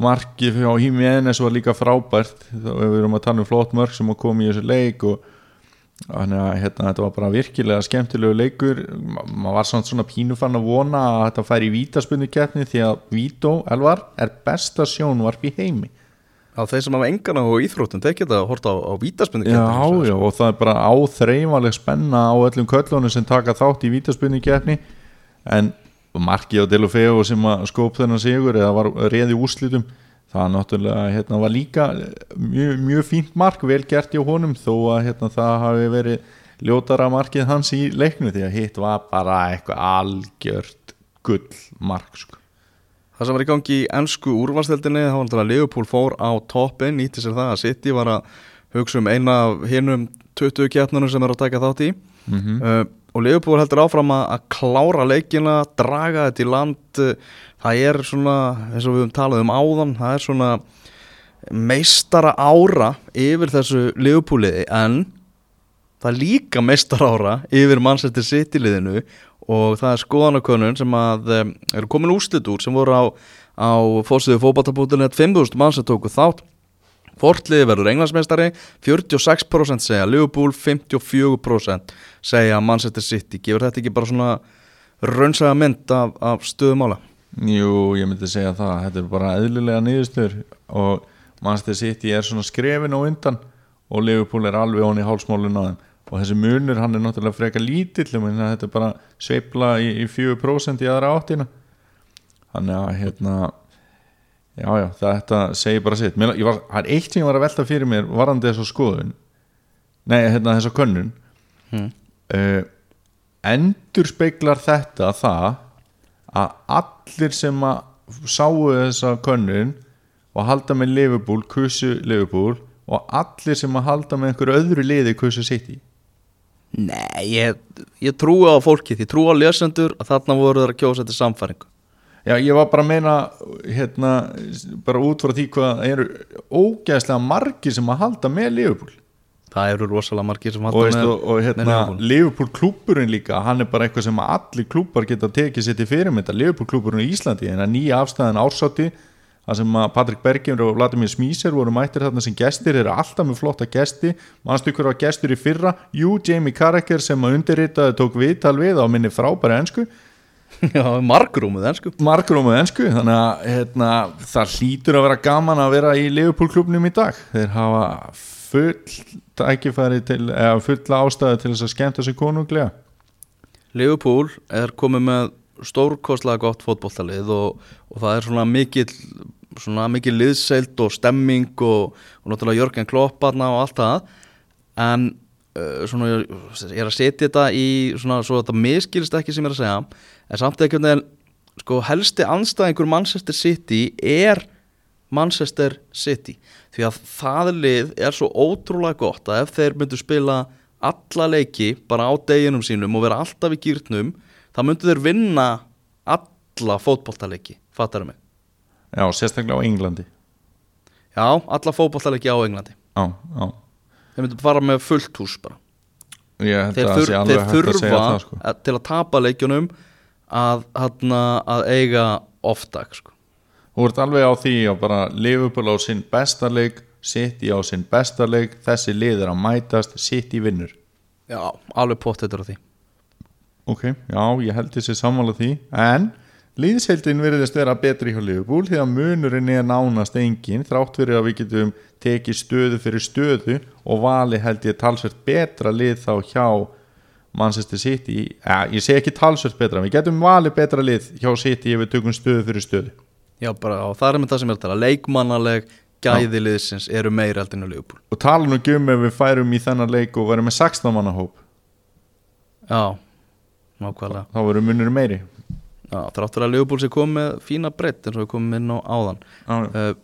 markið hjá Hími Enes var líka frábært. Þá við erum að tala um flott mörg sem að koma í þessu leik og þannig að hérna, þetta var bara virkilega skemmtilegu leikur. Ma- maður var svona, svona pínu fann að vona að þetta færi í vítaspunni keppni því að Vító, Elvar, er besta sjónvarp í heimi. Á þeir sem hafa engan á íþróttum þeir geta að horta á, á vítaspunni Já, já, og það er bara áþreifaleg spenna á öllum köllunum sem taka þátt í vítaspunni keppni en markið á Delofeo sem að skóp þennan sigur eða var reði úrslitum það náttúrulega hérna, var líka mjög, mjög fínt mark vel gert hjá honum þó að hérna, það hafi verið ljótara markið hans í leiknu því að hitt var bara eitthvað algjört gull mark sko. Það sem var í gangi í ennsku úrvalsteldinni þá var náttúrulega Liverpool fór á toppin nýtti sér það að City var að hugsa um eina af hinum 20 kjarnunum sem er að taka þátt í mm uh, og Liverpool heldur áfram að, að klára leikina, draga þetta í land uh, það er svona eins og við höfum talað um áðan það er svona meistara ára yfir þessu Liverpooliði en það er líka meistara ára yfir Manchester City liðinu og það er skoðanakönnun sem að um, eru komin úrslit úr sem voru á, á fósiðu fókbaltabútinu 5.000 mann sem tóku þátt. Fortliði verður englandsmeistari 46% segja Liverpool 54% segja Manchester City. Gefur þetta ekki bara svona raunsaga mynd af, af stöðumála Jú, ég myndi segja það. Þetta er bara eðlilega niðurstöður og Manchester City er svona skrefin á undan og Liverpool er alveg honni í hálsmálun á þeim. Og þessi munur hann er náttúrulega freka lítill þetta er bara sveifla í, í 4% í aðra áttina. Þannig að hérna já já þetta segir bara sitt. Mér, var, það er eitt sem ég var að velta fyrir mér varandi þess að skoðun. Nei hérna þess að könnun. Hmm. uh, endur speiklar þetta það að allir sem að sáu þessa könnun og halda með Liverpool, kussu Liverpool og allir sem að halda með einhverju öðru liði kussu City? Nei, ég, ég trúi á fólkið, ég trúi á lesendur að þarna voru þeir að kjósa þetta samfæringu Já, ég var bara að meina hérna, bara út frá því hvað eru ógæðslega margir sem að halda með Liverpool Það eru rosalega margir sem halda með, og, hérna, Liverpool. Klúburinn líka hann er bara eitthvað sem allir klúbar geta tekið sér til fyrirmynda, Liverpool klúburinn í Íslandi en að nýja afstæðan ársátti það sem að Patrik Bergjum og Vladimir Smíser voru mættir þarna sem gestir eru alltaf með flotta gesti. Mannstu ykkur var gestur í fyrra? Jú, Jamie Carragher sem að undirritaði tók viðtal við á minni frábæri ensku. Já, margrúmuð, en sko margrómuð ensku þannig að hérna, það hlýtur að vera gaman að vera í Liverpool klubnum í dag. Þeir hafa full til, fulla ástæði til þess að skemmta sig konunglega. Liverpool er komið með stórkostlega gott fótboltalið og, og það er svona mikil svona mikil liðseild og stemming og, og náttúrulega Jörgen Klopparna og allt það. En uh, svona ég er að setja þetta í svona svo þetta miskilist ekki sem ég er að segja en samt ekki en sko helsti anstæðingur Manchester City er Manchester City því að það lið er svo ótrúlega gott að ef þeir myndu spila alla leiki bara á deginum sínum og vera alltaf í gýrnum þá myndu þeir vinna alla fótboltaleiki, fattar mig? Já, sérstaklega á Englandi. Já, alla fótboltaleiki á Englandi. Já, já. Þeir myndu bara með fullt hús bara. Ég þeir, að það þur, sé þeir alveg hægt að þurfa segja það sko. að- til að tapa leikjunum að, að, að eiga off-dag sko. Þú ert alveg á því að bara Liverpool á sinn besta leik City á sinn besta leik þessi lið er að mætast, City vinnur. Já, alveg pottetur á því. Ok, já, ég held þessi sammála því. En liðseildin virðist vera betri hjá Liverpool því að munurinn er nánast engin þrátt fyrir að við getum tekið stöðu fyrir stöðu og vali held ég talsvert betra lið þá hjá Manchester City. Ja, ég segi ekki talsvert betra, við getum valið betra lið hjá City ef við tökum stöðu fyrir stöðu já, bara, það er með það sem er að tala. Leikmannaleg gæði liðsins eru meiri aldrei en að Liverpool. Og tala nú ekki um ef við færum í þennan leik og verum með 16 manna hóp. Já, nákvæmlega. Þá verum munur meiri. Já, þráttur að Liverpool sé komið með fína breytt eins og við komum inn á áðan. Já, uh,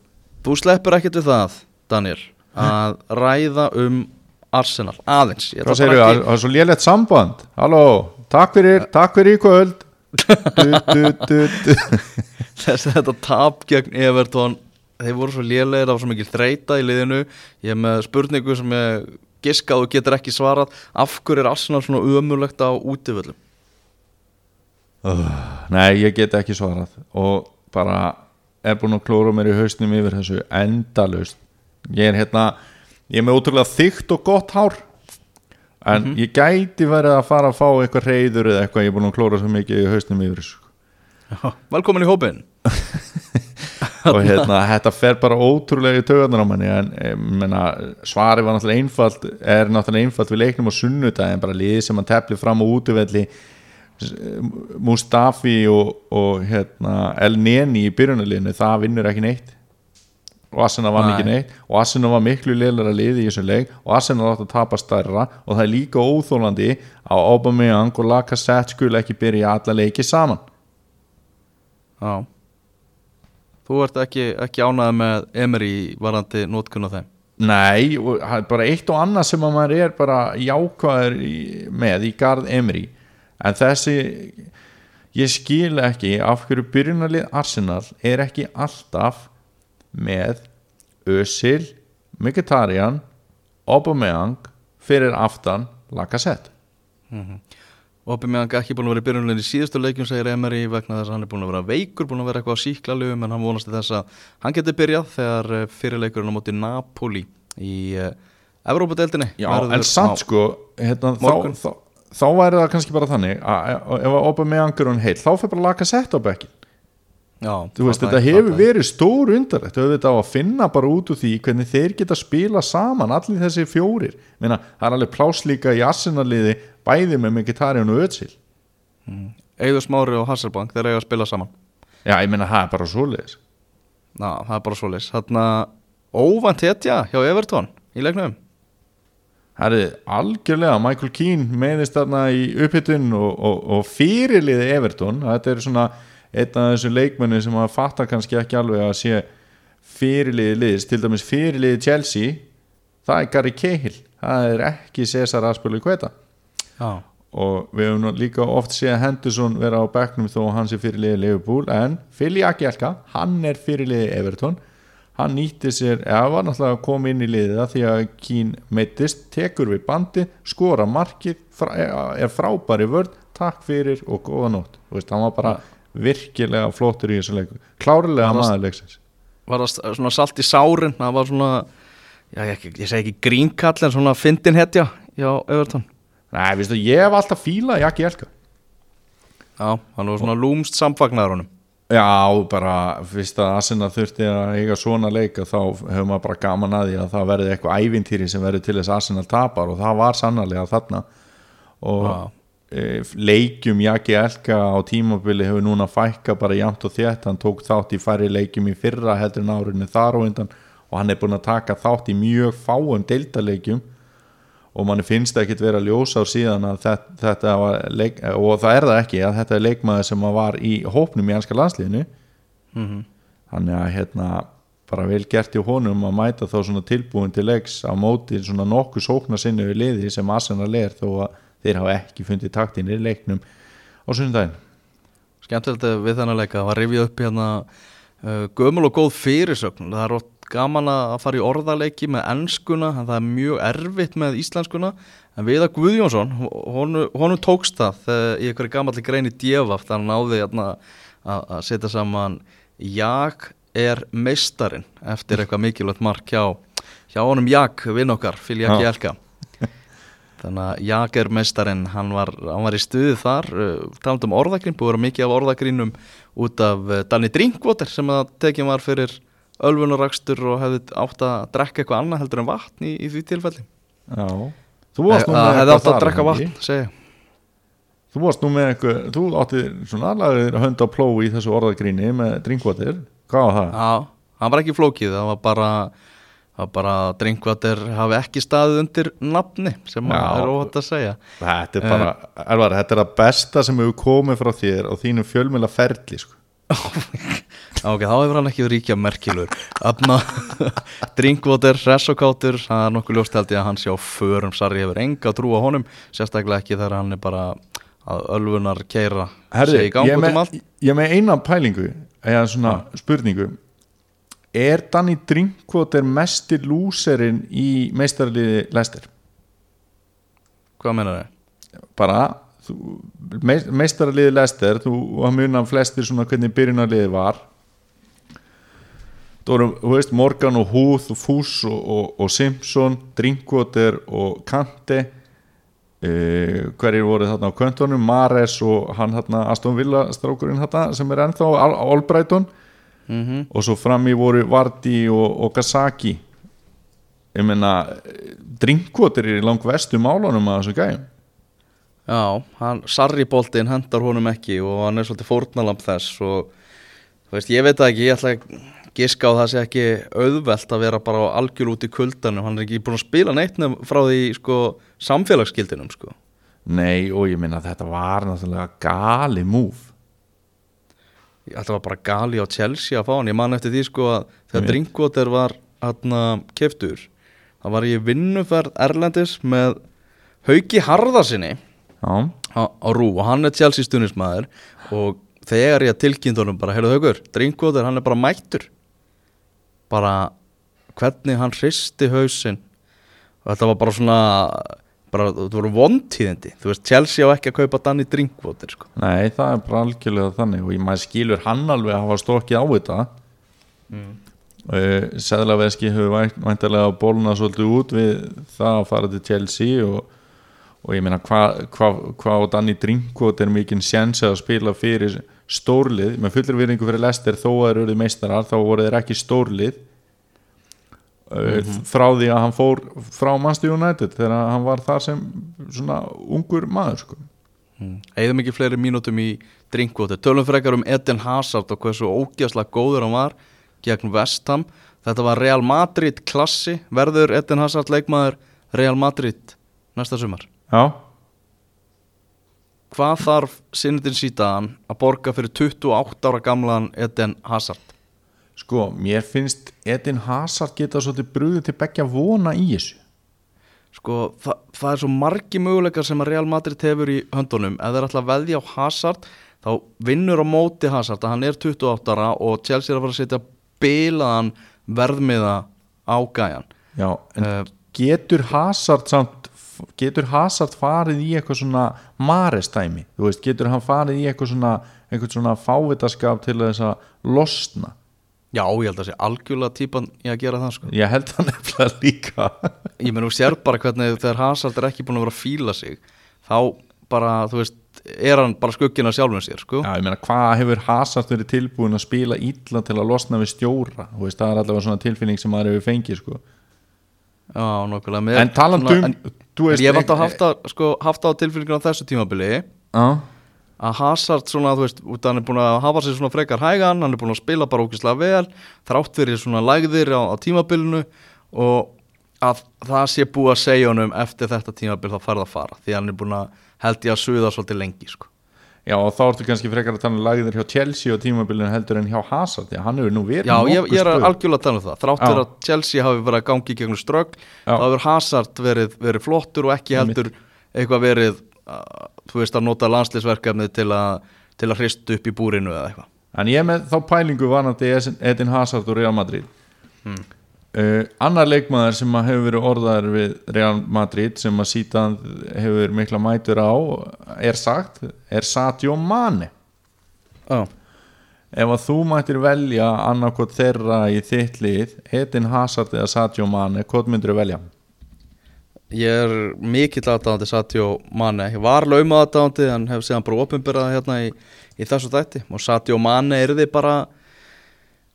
þú sleppur ekkert við það Daniel, að ræða um Arsenal, aðeins Ég hvað segir ekki- það er svo lélegt samband. Halló, takk fyrir, takk fyrir í kvöld du. Þessi þetta tap gegn Everton þeir voru svo lélegir, það var svo mikil þreita í liðinu. Ég er með spurningu sem ég giskað og getur ekki svarað. Af hverju er Arsenal svona umurlegt á útivöllum? Nei, ég get ekki svarað. Og bara er búin að klóra mér í hausnum yfir þessu endalaust. Ég er hérna, ég er með ótrúlega þykkt og gott hár en ég gæti verið að fara að fá eitthvað reyður eða eitthvað, ég er búin að klóra svo mikið í hausnum yfir þessu Velkomin í hópin og hérna, þetta fer bara ótrúlega í taugarnar á manni en ég meina, svari var náttúrulega einfalt er náttúrulega einfalt við leiknum á sunnudag en bara liði sem hann tefli fram á útivelli Mustafi og, og hérna, El Neni í byrjunarliðinu, það vinnur ekki neitt og Arsenal vann ekki neitt. Og Arsenal var miklu liðlega liði í þessum leik. Og Arsenal átt að tapa stærra. Og það er líka óþólandi að Aubameyang og Lacazette skul ekki byrja alla leiki saman. Já. Þú ert ekki, ekki ánægð með Emery varandi nótkun á þeim? Nei, bara eitt og annað sem að maður er bara jákvæður í- með í garð Emery. En þessi ég skil ekki af hverju byrjunarlið Arsenal er ekki alltaf með Özil, Mkhitaryan Aubameyang fyrir aftan Lacazette. Oppi meðan ekki búin að vera í byrjunlegin í síðustu leikjum segir Emery vegna þess að hann er búin að vera veikur búin að vera eitthvað á síklarlegum en hann vonast þess að hann geti byrjað þegar eh, fyrirleikurinn á móti Napoli í uh, Evrópadeildinni Já, verður en samt sko hérna, þá, þá, þá væri það kannski bara þannig að að- ef Aubameyang er hún heil þá fyrir bara Lacazette á bekkin Já, Þú veist, þetta hefur það- verið stór undarlegt auðvitað á að finna bara út úr því hvernig þeir geta spila saman, allir þessi fjórir. Meina, það er alveg pláslíka í Arsenal-liði bæði með Mkhitaryan og Özil. Eiður Smári og Hasselbank þeir eiga að spila saman. Já, ég meina, það er bara svoleiðis. Ná, það er bara svoleiðis. Þarna óvænt hetja hjá Everton í leiknum. Það er algjörlega, Michael Keane meðist þarna í upphittun og, og, og fyrirliði Everton. Þetta er svona einn af þessu leikmenni sem að fatta kannski ekki alveg að sé fyrirliði liðs, til dæmis fyrirliði Chelsea, það er Gary Cahill. Það er ekki Cesar Aspili Kveta Já. Og við hefum nú líka oft séð Henderson vera á bekknum þó hann sé fyrirliði Liverpool en Fili Akjelka, hann er fyrirliði Everton. Hann nýtti sér, eða var náttúrulega að koma inn í liðið það því að Kín meittist, tekur við bandi skora markið, er frábæri vörd, takk fyrir og góða nótt, hann var bara virkilega flottur í þessu leiku klárlega maður leiksins. Var það svona salt í sárin? Það var svona Já, ég, ég, segi ekki grínkall en svona fyndin hetja hjá Everton. Nei, veistu, ég hef alltaf fílað Jaki Elka. Já, hann var svona lúmst samfagnar honum. Já, bara fyrst að Asina þurfti að eiga svona leika þá hefur maður bara gaman að því að það verði eitthvað ævintýri sem verður til þess að Arsenal tapar og það var sannarlega þarna. Og Já. E, leikjum Jaki Elka á tímabili hefur núna fækka bara jæmt og þétt. Hann tók þátt í færri leikjum í fyrra heldur en árinu þar og undan og hann er búin að taka þátt í mjög fáum deildaleikjum og manni finnst það ekkit vera ljós á síðan að þetta, þetta leik, og það er það ekki að þetta er leikmaður sem var í hópnum í anska landsliðinu. Þannig að hérna bara vel gert í honum að mæta þá svona tilbúin til leiks á móti svona nokkuð sóknar sinni við liði sem Arsenal er þó að þeir hafa ekki fundið taktin í leiknum á sunnudaginn. Skemmtilegt við þennan leika Það var rifið upp hérna uh, gömul og góð fyrirsögn. Það er oft gaman að fara í orðaleiki með ennskuna en það er mjög erfitt með íslenskuna. En Viða Guðjónsson honum, honum tókst það þegar í einhverju gamalli grein í djefaf þannig að náði hérna, að, setja saman Jak er meistarinn eftir eitthvað mikilvægt mark hjá, hjá honum. Jak, vinn okkar, fyrir Jak Já. Þannig að Jagermeistarin, hann hann var í stuði þar, uh, talandi um orðagrín, búið að vera mikið af orðagrínum út af uh, Danny Drinkwater sem að tekið var fyrir ölfunarakstur og hefði átt að drekka eitthvað annað heldur en vatn í, í því tilfelli. Já Þú varst nú Að með hefði eitthvað átt að þar, drekka vatn, segja. Þú varst nú með eitthvað, þú átti svona alveg hönd á plói í þessu orðagríni með drinkwater, hvað var það? Já, hann var ekki flókið, það var bara, var bara að Drinkwater hafi ekki staðið undir nafni sem Já. er óhætt að segja. Þetta er bara, Elvar, þetta er að besta sem hefur komið frá þér og þínum fjölmjöla ferli sko. Ok, þá hefur hann ekki verið ríkja merkilur Afna, Drinkwater, Resokátur Það er nokkuð ljóst held ég að hann sé á förum Sarri hefur enga trú á honum Sérstaklega ekki þegar hann er bara að ölfunar keira gang ég um með, með eina pælingu eða svona spurningu Er Danny Drinkwater mestir lúserinn í meistarliði Lester? Hvað meina þau? Bara meistarliði Lester þú að muna flestir svona hvernig byrjunarliði var þú veist, Morgan og Huth og Fuss og, og, og Simpson Drinkwater og Kante uh, hverjir voru þarna á kvöntunum, Mares og hann þarna Aston Villa strákurinn þarna sem er ennþá Al Albrighton Mm og svo fram í voru Vardy og, og Gasaki ég meina Drinkwater er í lang vestu málunum að þessu gæjum. Já, hann, Sarri boltinn hendar honum ekki og hann er svolítið fórnalamb þess og þú veist, ég veit ekki, ég ætla að giska á það sé ekki auðvelt að vera bara algjör út í kuldanum. Hann er ekki búin að spila neitt frá því sko, samfélagsgildinum sko. Nei, og ég minna að þetta var náttúrulega gali múf þetta var bara gali á Chelsea að fá hann. Ég man eftir því sko að þegar. Drinkwater var hérna keftur það var ég vinnuferð Erlendis með Hauki Harðarsinni á, á Rú og hann er Chelsea stunismæður og þegar ég tilkynnt honum bara, heyrðu haugur, Drinkwater hann er bara mættur. Bara hvernig hann hristi hausinn. Og þetta var bara svona bara, þetta voru vontíðindi þú veist, Chelsea á ekki að kaupa Danny Drinkwater sko. nei, það er bara algjörlega þannig og ég maður skilur hann alveg að hafa stokkið á þetta mm. Sæðlaveski hefur vænt- væntanlega bólnað svolítið út við það að fara til Chelsea og, og ég meina hvað hva, hva á Danny Drinkwater er mikinn sjensi að spila fyrir stórlið, með fullur virðingu fyrir Lester þó að þeir eru meistarar, þá voru þeir ekki stórlið mm frá því að hann fór frá Manchester United þegar hann var þar sem svona ungur maður sko. Eðum ekki fleiri mínútum í Drinkwater Tölum frekar um Eden Hazard og hversu ógjastlega góður hann var gegn Vestham Þetta var Real Madrid klassi. Verður Eden Hazard leikmaður Real Madrid næsta sumar? Já, Hvað þarf Sinnetin Sítaðan að borga fyrir 28 ára gamlan Eden Hazard? sko, mér finnst Edin Hazard geta svolítið brúðið til begja vona í þessu. Sko, þa það er svo margi möguleikar sem að Real Madrid hefur í höndunum. Ef þeir ætla að veðja á Hazard þá vinnur á móti Hazard. Að hann er 28 ára og Chelsea er að fara að setja bilaðan verðmiða á gæjan. Já, en Eh, getur Hazard samt getur Hazard farið í eitthvað svona marestæmi, þú veist, getur hann farið í eitthvað svona, eitthvað svona fávitaskap til þess að losna Já, ég held að sé algjörlega típan í að gera það sko. ég held hann nefnilega líka. Ég menn, þú sér bara hvernig þegar Hazard er ekki búin að vera að fíla sig þá bara, þú veist, er hann bara skuggina sjálfum sér, sko. Já, ég meina, hvað hefur Hazard verið tilbúin að spila illa til að losna við stjóra? Þú veist, það er allavega svona tilfinning sem maður hefur fengið, sko. Já, nokkulega En talandi um, en, þú veist Ég vant að haft að, sko, haft á tilfylgjum á þessu tímabili. Já, að Hazard svona, þú veist, hann er búin að hafa sér svona frekar hægan, hann er búin að spila bara ógislega vel, þrátt fyrir svona lægðir á, á tímabilinu og að það sé búið að segja honum eftir þetta tímabil þá farið að fara því hann er búin að held ég að suða svolítið lengi sko. já, og þá ertu kannski frekar að tala um lagðir hjá Chelsea og tímabilinu heldur en hjá Hazard, að hann hefur nú verið Já, ég, ég er algjörlega að tala um það þrátt Já. fyrir að Chelsea hafi verið að gangi gegnum strögg Já. þá hefur Hazard verið, verið flottur og ekki heldur eitthvað verið þú veist að nota landslisverkefnið til að, til að hristu upp í búrinu eða eitthvað En ég með þá pælingu varandi Edin Hazard og Real Madrid Hmm. uh, Annar leikmaður sem hefur verið orðaður við Real Madrid sem að síðan hefur mikla mætur á er sagt, er Sadio Mane Já, Ef að þú mættir velja annarkot þeirra í þitt lið Edin Hazard eða Sadio Mane hvort myndir þú velja? Ég er mikill aðdáðandi Satjó Mane. Ég var laumað aðdáðandi en hef séðan bara opinberað hérna í, í þessu þætti. Og Satjó Mane er þið bara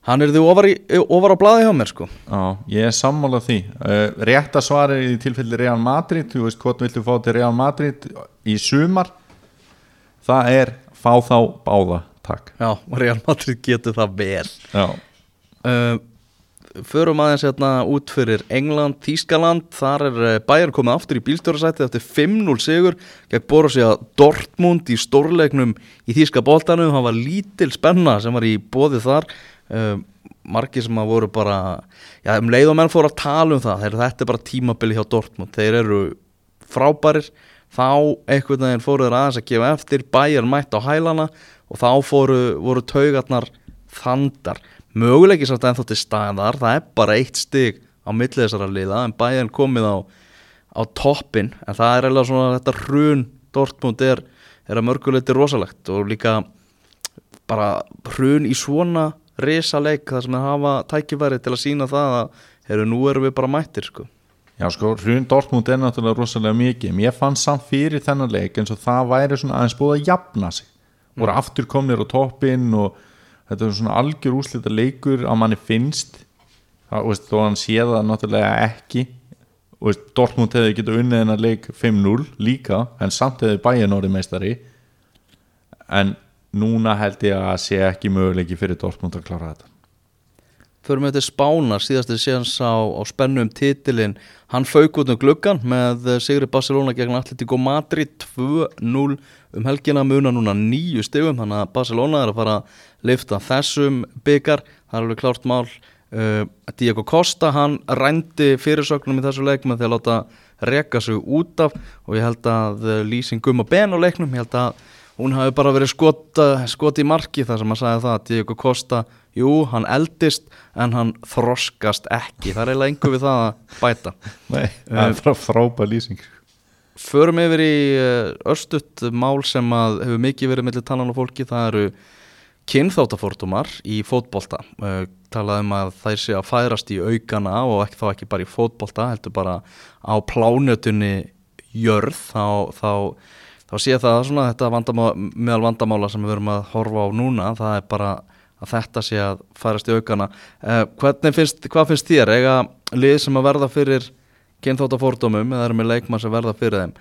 hann er þið ofar, í, ofar á blaði hjá mér sko. Já, ég er sammála því. Uh, Rétta svari í tilfelli Real Madrid. Þú veist hvort viltu fá til Real Madrid í sumar? Það er fá þá báða Takk. Já, og Real Madrid getur það vel. Já, uh, Förum aðeins hérna út fyrir England, Þískaland Þar er uh, Bayern komið aftur í bílstjórasæti eftir 5-0 sigur gegn Borussia Dortmund í stórleiknum í Þíska boltanum. Það var lítil spenna sem var í bóði þar. Uh, Margir sem að voru bara Já, um leið og menn fóru að tala um það þeir, Þetta er bara tímabili hjá Dortmund. Þeir eru frábærir. Þá einhvern veginn fóru þeir aðeins að gefa eftir. Bayern mætt á hælana Og þá fóru, voru taugarnar þandar möguleiki samt ennþá til staðar það er bara eitt stig á milli þessara liða en bæjan komið á, á toppin en það er eiginlega svona þetta hrun Dortmund er, er að mörguleiti rosalegt og líka bara hrun í svona risaleik þar sem þeir hafa tækifæri til að sína það að heru, nú erum við bara mættir sko. Já sko, hrun Dortmund er náttúrulega rosalega mikið. Mér fann samt fyrir þennan leik eins og það væri svona aðeins búið að jafna sig. Voru aftur komnir á toppin og þetta er svona algjör úslita leikur að manni finnst. Það, veist, þó hann sé það náttúrulega ekki. Veist, Dortmund hefði getað unnið hennar leik 5-0 líka en samt hefði bæjan orðið meistari. En núna held ég að sé ekki möguleiki fyrir Dortmund að klára þetta. Förum við til Spánar. Síðasti síðans á, á spennum titilinn. Hann fauk út um gluggan með eh, Sigri Barcelona gegn Atletico Madrid 2-0 um helgina muna núna nýju stegum þannig að Barcelona er að fara að lifta þessum byggar það er alveg klárt mál. Uh, Diego Costa hann rændi fyrirsögnum í þessu leik með því að láta reka sig út af og ég held að uh, lýsing gumma ben á leiknum, ég held að hún hafi bara verið skot, skot í marki þar sem að sagði það að Diego Costa jú, hann eldist en hann þroskast ekki, það er eiginlega engu við það að bæta. Nei, það er bara frábæð lýsing Förum yfir í örstutt mál sem að hefur mikið verið mellir talan á fólki, það eru kynþáttafórtumar í fótbolta. Talað um að þær sé að færast í aukana og ekki, þá ekki bara í fótbolta heldur bara á plánjötunni jörð þá, þá, þá sé það svona þetta vandamá, meðal vandamála sem við verum að horfa á núna, það er bara að þetta sé að færast í aukana. Hvernig finnst, hvað finnst þér? Eiga lið sem að verða fyrir kynþáttafórtumum eða eru með leikmann sem verða fyrir þeim.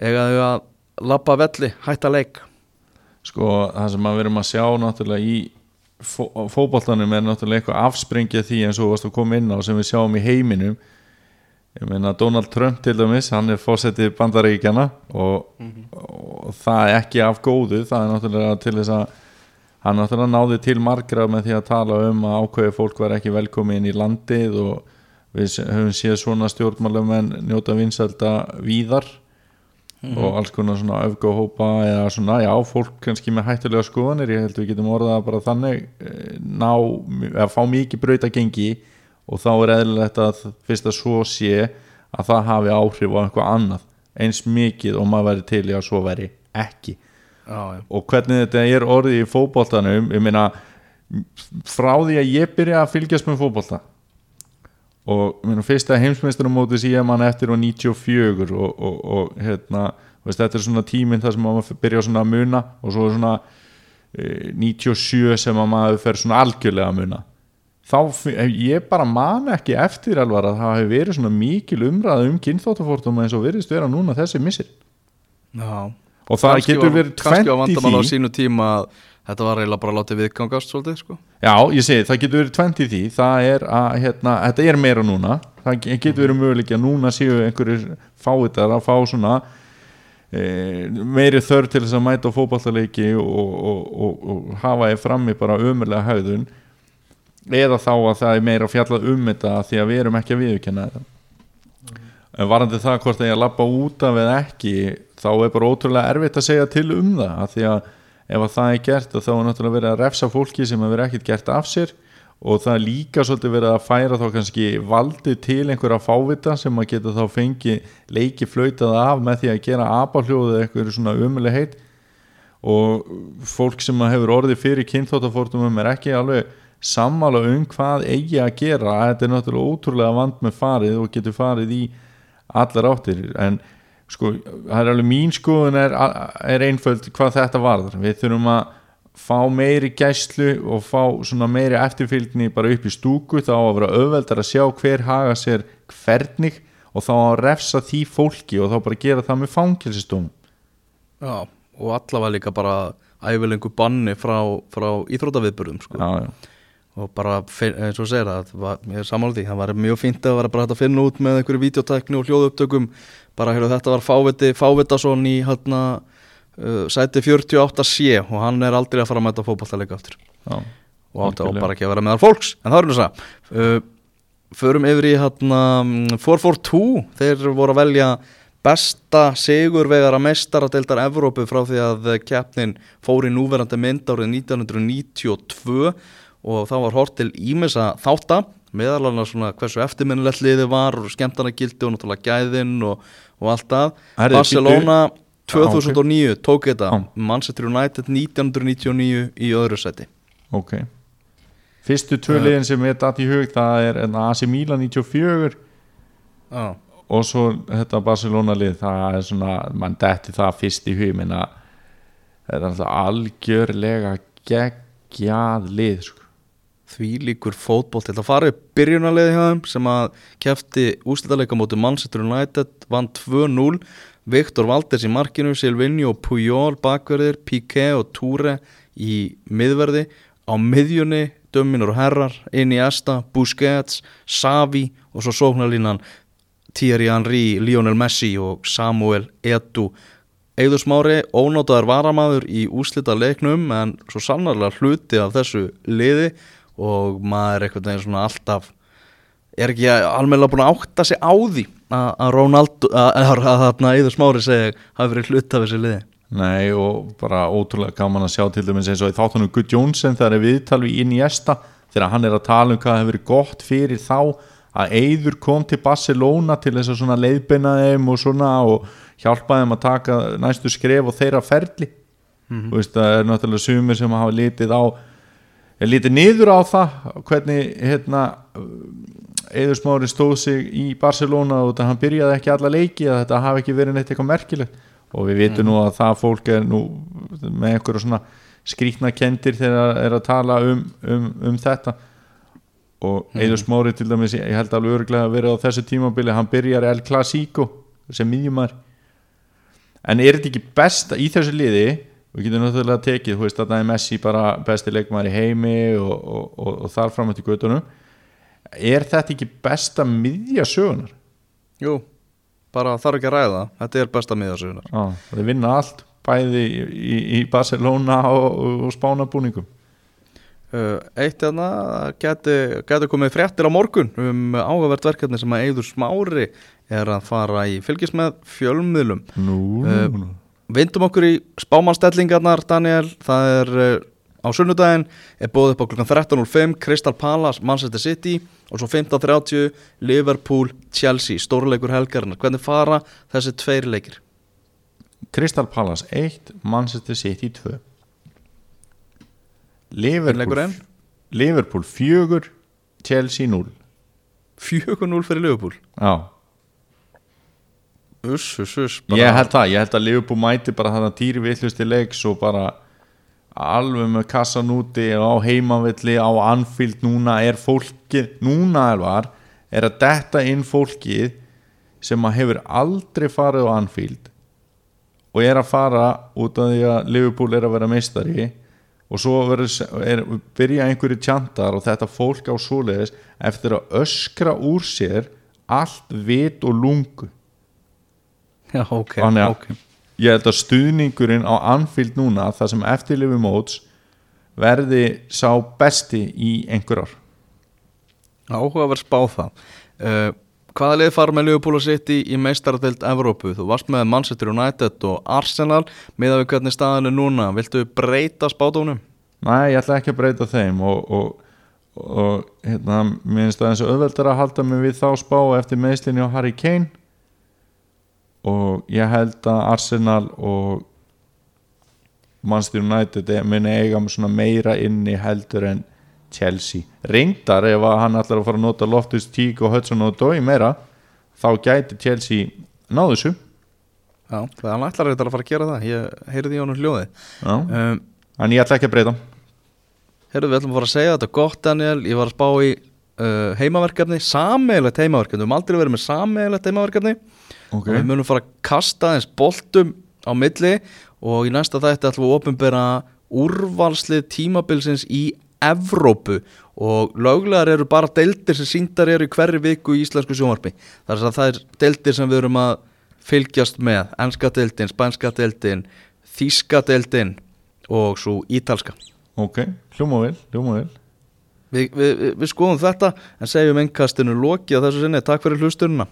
Eiga þau að lappa velli, hætta leik? Sko það sem við erum að sjá náttúrulega í fó, fótboltanum er náttúrulega eitthvað afspringja því eins og að koma inn á sem við sjáum í heiminum. Ég meina Donald Trump til dæmis hann er fórsetið bandaríkjana og, mm -hmm. og það er ekki af góðu. Það er náttúrulega til þess að hann náttúrulega náði til margra með því að tala um að ákveði fólk var ekki velkomin í landið og við höfum séð svona stjórnmálum en njóta vinsælda víðar mm -hmm. og alls konar svona öfgóhópa eða svona, já, fólk kannski með hættulega skoðanir, ég held við getum orðað bara þannig ná, eða fá mikið braut að gengi og þá er eðlilegt að fyrst að svo sé að það hafi áhrif á eitthvað annað eins mikið og maður veri til í að svo veri ekki já, já. og hvernig þetta er orðið í fókbóltanum ég meina frá því að ég byrja að fylgjast með fókbólta og minna, fyrsta heimsmeistarumóti síðan mann eftir á 94 og, og, og hérna, veist, þetta er svona tíminn þar sem maður byrja svona að muna og svo er svona e, 97 sem maður fer svona algjörlega að muna. Þá ég bara man ekki eftir alvar að það hefur verið svona mikil umræð um kynþóttafórtum eins og veriðst vera núna þessi missir. Já. og það getur verið kannski tvent á í vandamál á því. sínu tíma að þetta var eiginlega bara látið viðgangast svolítið sko. Já, ég segi, það getur verið tvent í því. Það er að, hérna, þetta er meira núna. Það ge- getur verið möguleik að núna séu einhverjir fáitar að fá svona e, meiri þörf til þess að mæta á fótballtaleiki og, og, og, og hafa ég frammi bara ömurlega haugðun eða þá að það er meira fjallað um þetta því að við erum ekki að viðurkenna þetta. En varandi það hvort það er að labba út af eða ekki þá er bara ótrúlega erfitt að segja til um það því að ef að það er gert þá er náttúrulega verið að refsa fólki sem hefur ekkert gert af sér og það er líka svolítið verið að færa þá kannski valdi til einhverja fávita sem að geta þá fengið leiki flautað af með því að gera apahljóðu eða eitthvað svona umuleg heit. Og fólk sem hefur orðið fyrir kynþóttafórtumum er ekki alveg sammála um hvað eigi að gera. Þetta er náttúrulega ótrúlega vand með farið og getur farið í allar áttir. En sko, það er alveg mín skoðun er, er einföld hvað þetta varðar við þurfum að fá meiri gæslu og fá svona meiri eftirfylgni bara upp í stúku þá að vera auðveldar að sjá hver haga sér hvernig og þá að refsa því fólki og þá bara gera það með fangilsistum Já, og allavega líka bara æfilengu banni frá, frá íþrótaviðburðum sko. já, já. og bara eins og segir það var, ég er sammála því, það var mjög fínt að vera bara að finna út með einhverju videotekni og hljóðupptökum bara heyrðu þetta var Fáviti Fávitason í hérna uh, sæti 48C og hann er aldrei að fara að mæta fótballtaleika aftur. Já. og átti á bara ekki að vera meðal fólks. En það er nú það uh, förum yfir í hérna mm, 442 þeir voru að velja besta sigurvegara mestaradeildar Evrópu frá því að keppnin fór í núverandi mynd árið 1992 og þá var hort til ímessa þátta meðal annars svona hversu eftirminnilegt liði var og skemmtana gildi og náttúrulega gæðin og, og allt það. Herri, Barcelona Já, 2009 tók þetta. Já. Manchester United 1999 í öðru seti ok. Fyrstu tvö Já. liðin sem er datt í hug það er AC Milan 94 Já. Og svo þetta Barcelona lið það er svona, mann detti það fyrst í hug minna það er alltaf algjörlega geggjað lið sko. Því líkur fótbolt til að fara upp byrjunarliði hjá þeim sem að kefti úslitaðleika móti Manchester United vann 2-0 Viktor Valdes í markinu, Silvinho og Puyol bakverðir, Piqué og Toure í miðverði. Á miðjunni Döminur og Herrar, Iniesta, Busquets, Xavi og svo sóknarlínan Thierry Henry, Lionel Messi og Samuel Edu Eður Smári, ónótaður varamaður í úslita leiknum en svo sannarlega hluti af þessu liði og maður er einhvern veginn svona alltaf er ekki alveg búin að átta sig á því að Ronaldo, að, að Eður Smári segi hafi verið hluti af þessu liði? Nei og bara ótrúlega gaman að sjá til dæmis eins og í þáttunum Guð Jónsson þegar er viðtal við inn í esta þegar hann er að tala um hvað hefur verið gott fyrir þá að Eyður kom til Barcelona til þess að svona leiðbeina þeim og svona og hjálpa þeim að taka næstu skref og þeirra ferli. Mm veist það er náttúrulega sumir sem hafa litið á er litið niður á það hvernig hérna Eyður Smári stóð sig í Barcelona og það hann byrjaði ekki alla leiki að þetta hafi ekki verið neitt eitthvað merkilegt? Og við vitum nú að það fólk er nú með einhverja svona skrýtna kendir þegar er að tala um, um, um þetta. Og Eidur Smári til dæmis ég held alveg örglega að vera á þessu tímabili hann byrjar El Clasico sem miðjumar en er þetta ekki besta í þessu liði við getum náttúrulega tekið, þú veist að það er Messi bara besti leikmar í heimi og, og, og, og þar fram eftir göttunum er þetta ekki besta miðja sögunar? Jú, bara þarf ekki að ræða þetta er besta miðasögunar Já, þeir vinna allt bæði í, í, í Barcelona og, spánabúningum Uh, eitt hérna geti, geti komið fréttir á morgun um áhugavert verkefni sem að Eidur Smári er að fara í fylgis með fjölmiðlum. Nú, nú, nú. Vindum okkur í spámanstellingarnar Daniel, það er uh, á sunnudaginn er bóðið upp á klukkan 13.05 Crystal Palace, Manchester City og svo 15.30 Liverpool, Chelsea stórleikur helgarinnar, hvernig fara þessi tveir leikir? Crystal Palace 1 Manchester City 2 Liverpool? Liverpool 4 Chelsea 0 4-0 fyrir Liverpool? Já, Uss, uss, uss ég held það, ég held að Liverpool mæti bara þannig að týri villusti leiks og bara alveg með kassan úti á heimavilli á Anfield núna er fólkið, núna alvar er að detta inn fólkið sem að hefur aldrei farið á Anfield og er að fara út af því að Liverpool er að vera meistari og svo verður, er, byrja einhverju tjantar og þetta fólk á svoleiðis eftir að öskra úr sér allt vit og lungu Já, ok, Þannig að ok. ég held að stuðningurinn á Anfield núna það sem eftirlifi móts verði sá besti í einhver ár. Áhugaverð spá það. Uh, Hvaða lið fara með Liverpool og City í meistaradeild Evrópu? Þú varst með Manchester United og Arsenal. Miða við hvernig staðan er núna Viltu breyta spátónum? Nei, ég ætla ekki að breyta þeim og, og, og hérna, mér finnst það eins og auðveldar að halda mig við þá spá eftir meðslinni á Harry Kane og ég held að Arsenal og Manchester United e- muni eiga meira inni heldur en Chelsea. Reyndar ef hann ætlar að fara að nota Loftus Tík og Hudson og Dói meira þá gæti Chelsea náðu þessu. Já, það hann ætlar að fara að gera það. Ég heyrði í honum hljóði Já. um, en ég ætla ekki að breyta. Heyrðu, við ætlum að fara að segja þetta gott Daniel. Ég var að spá í uh, heimaverkefni Sameigilegt heimaverkefni. Við höfum aldrei verið með sameigilegt heimaverkefni og við munum fara að kasta eins boltum á milli og í næsta þætti ætlum við að opinbera úrvalslið tímabilsins í Evrópu. Og löglegar eru bara deildir sem síndar eru í hverri viku í íslensku sjónvarpi. Þar að það er deildir sem við erum að fylgjast með, enska deildin, spænska deildin þíska deildin og svo ítalska. Ok, hljóma vel, hljóma vel. Vi, við, við, við skoðum þetta en segjum ennkastinu loki á þessu sinni, takk fyrir hlustununa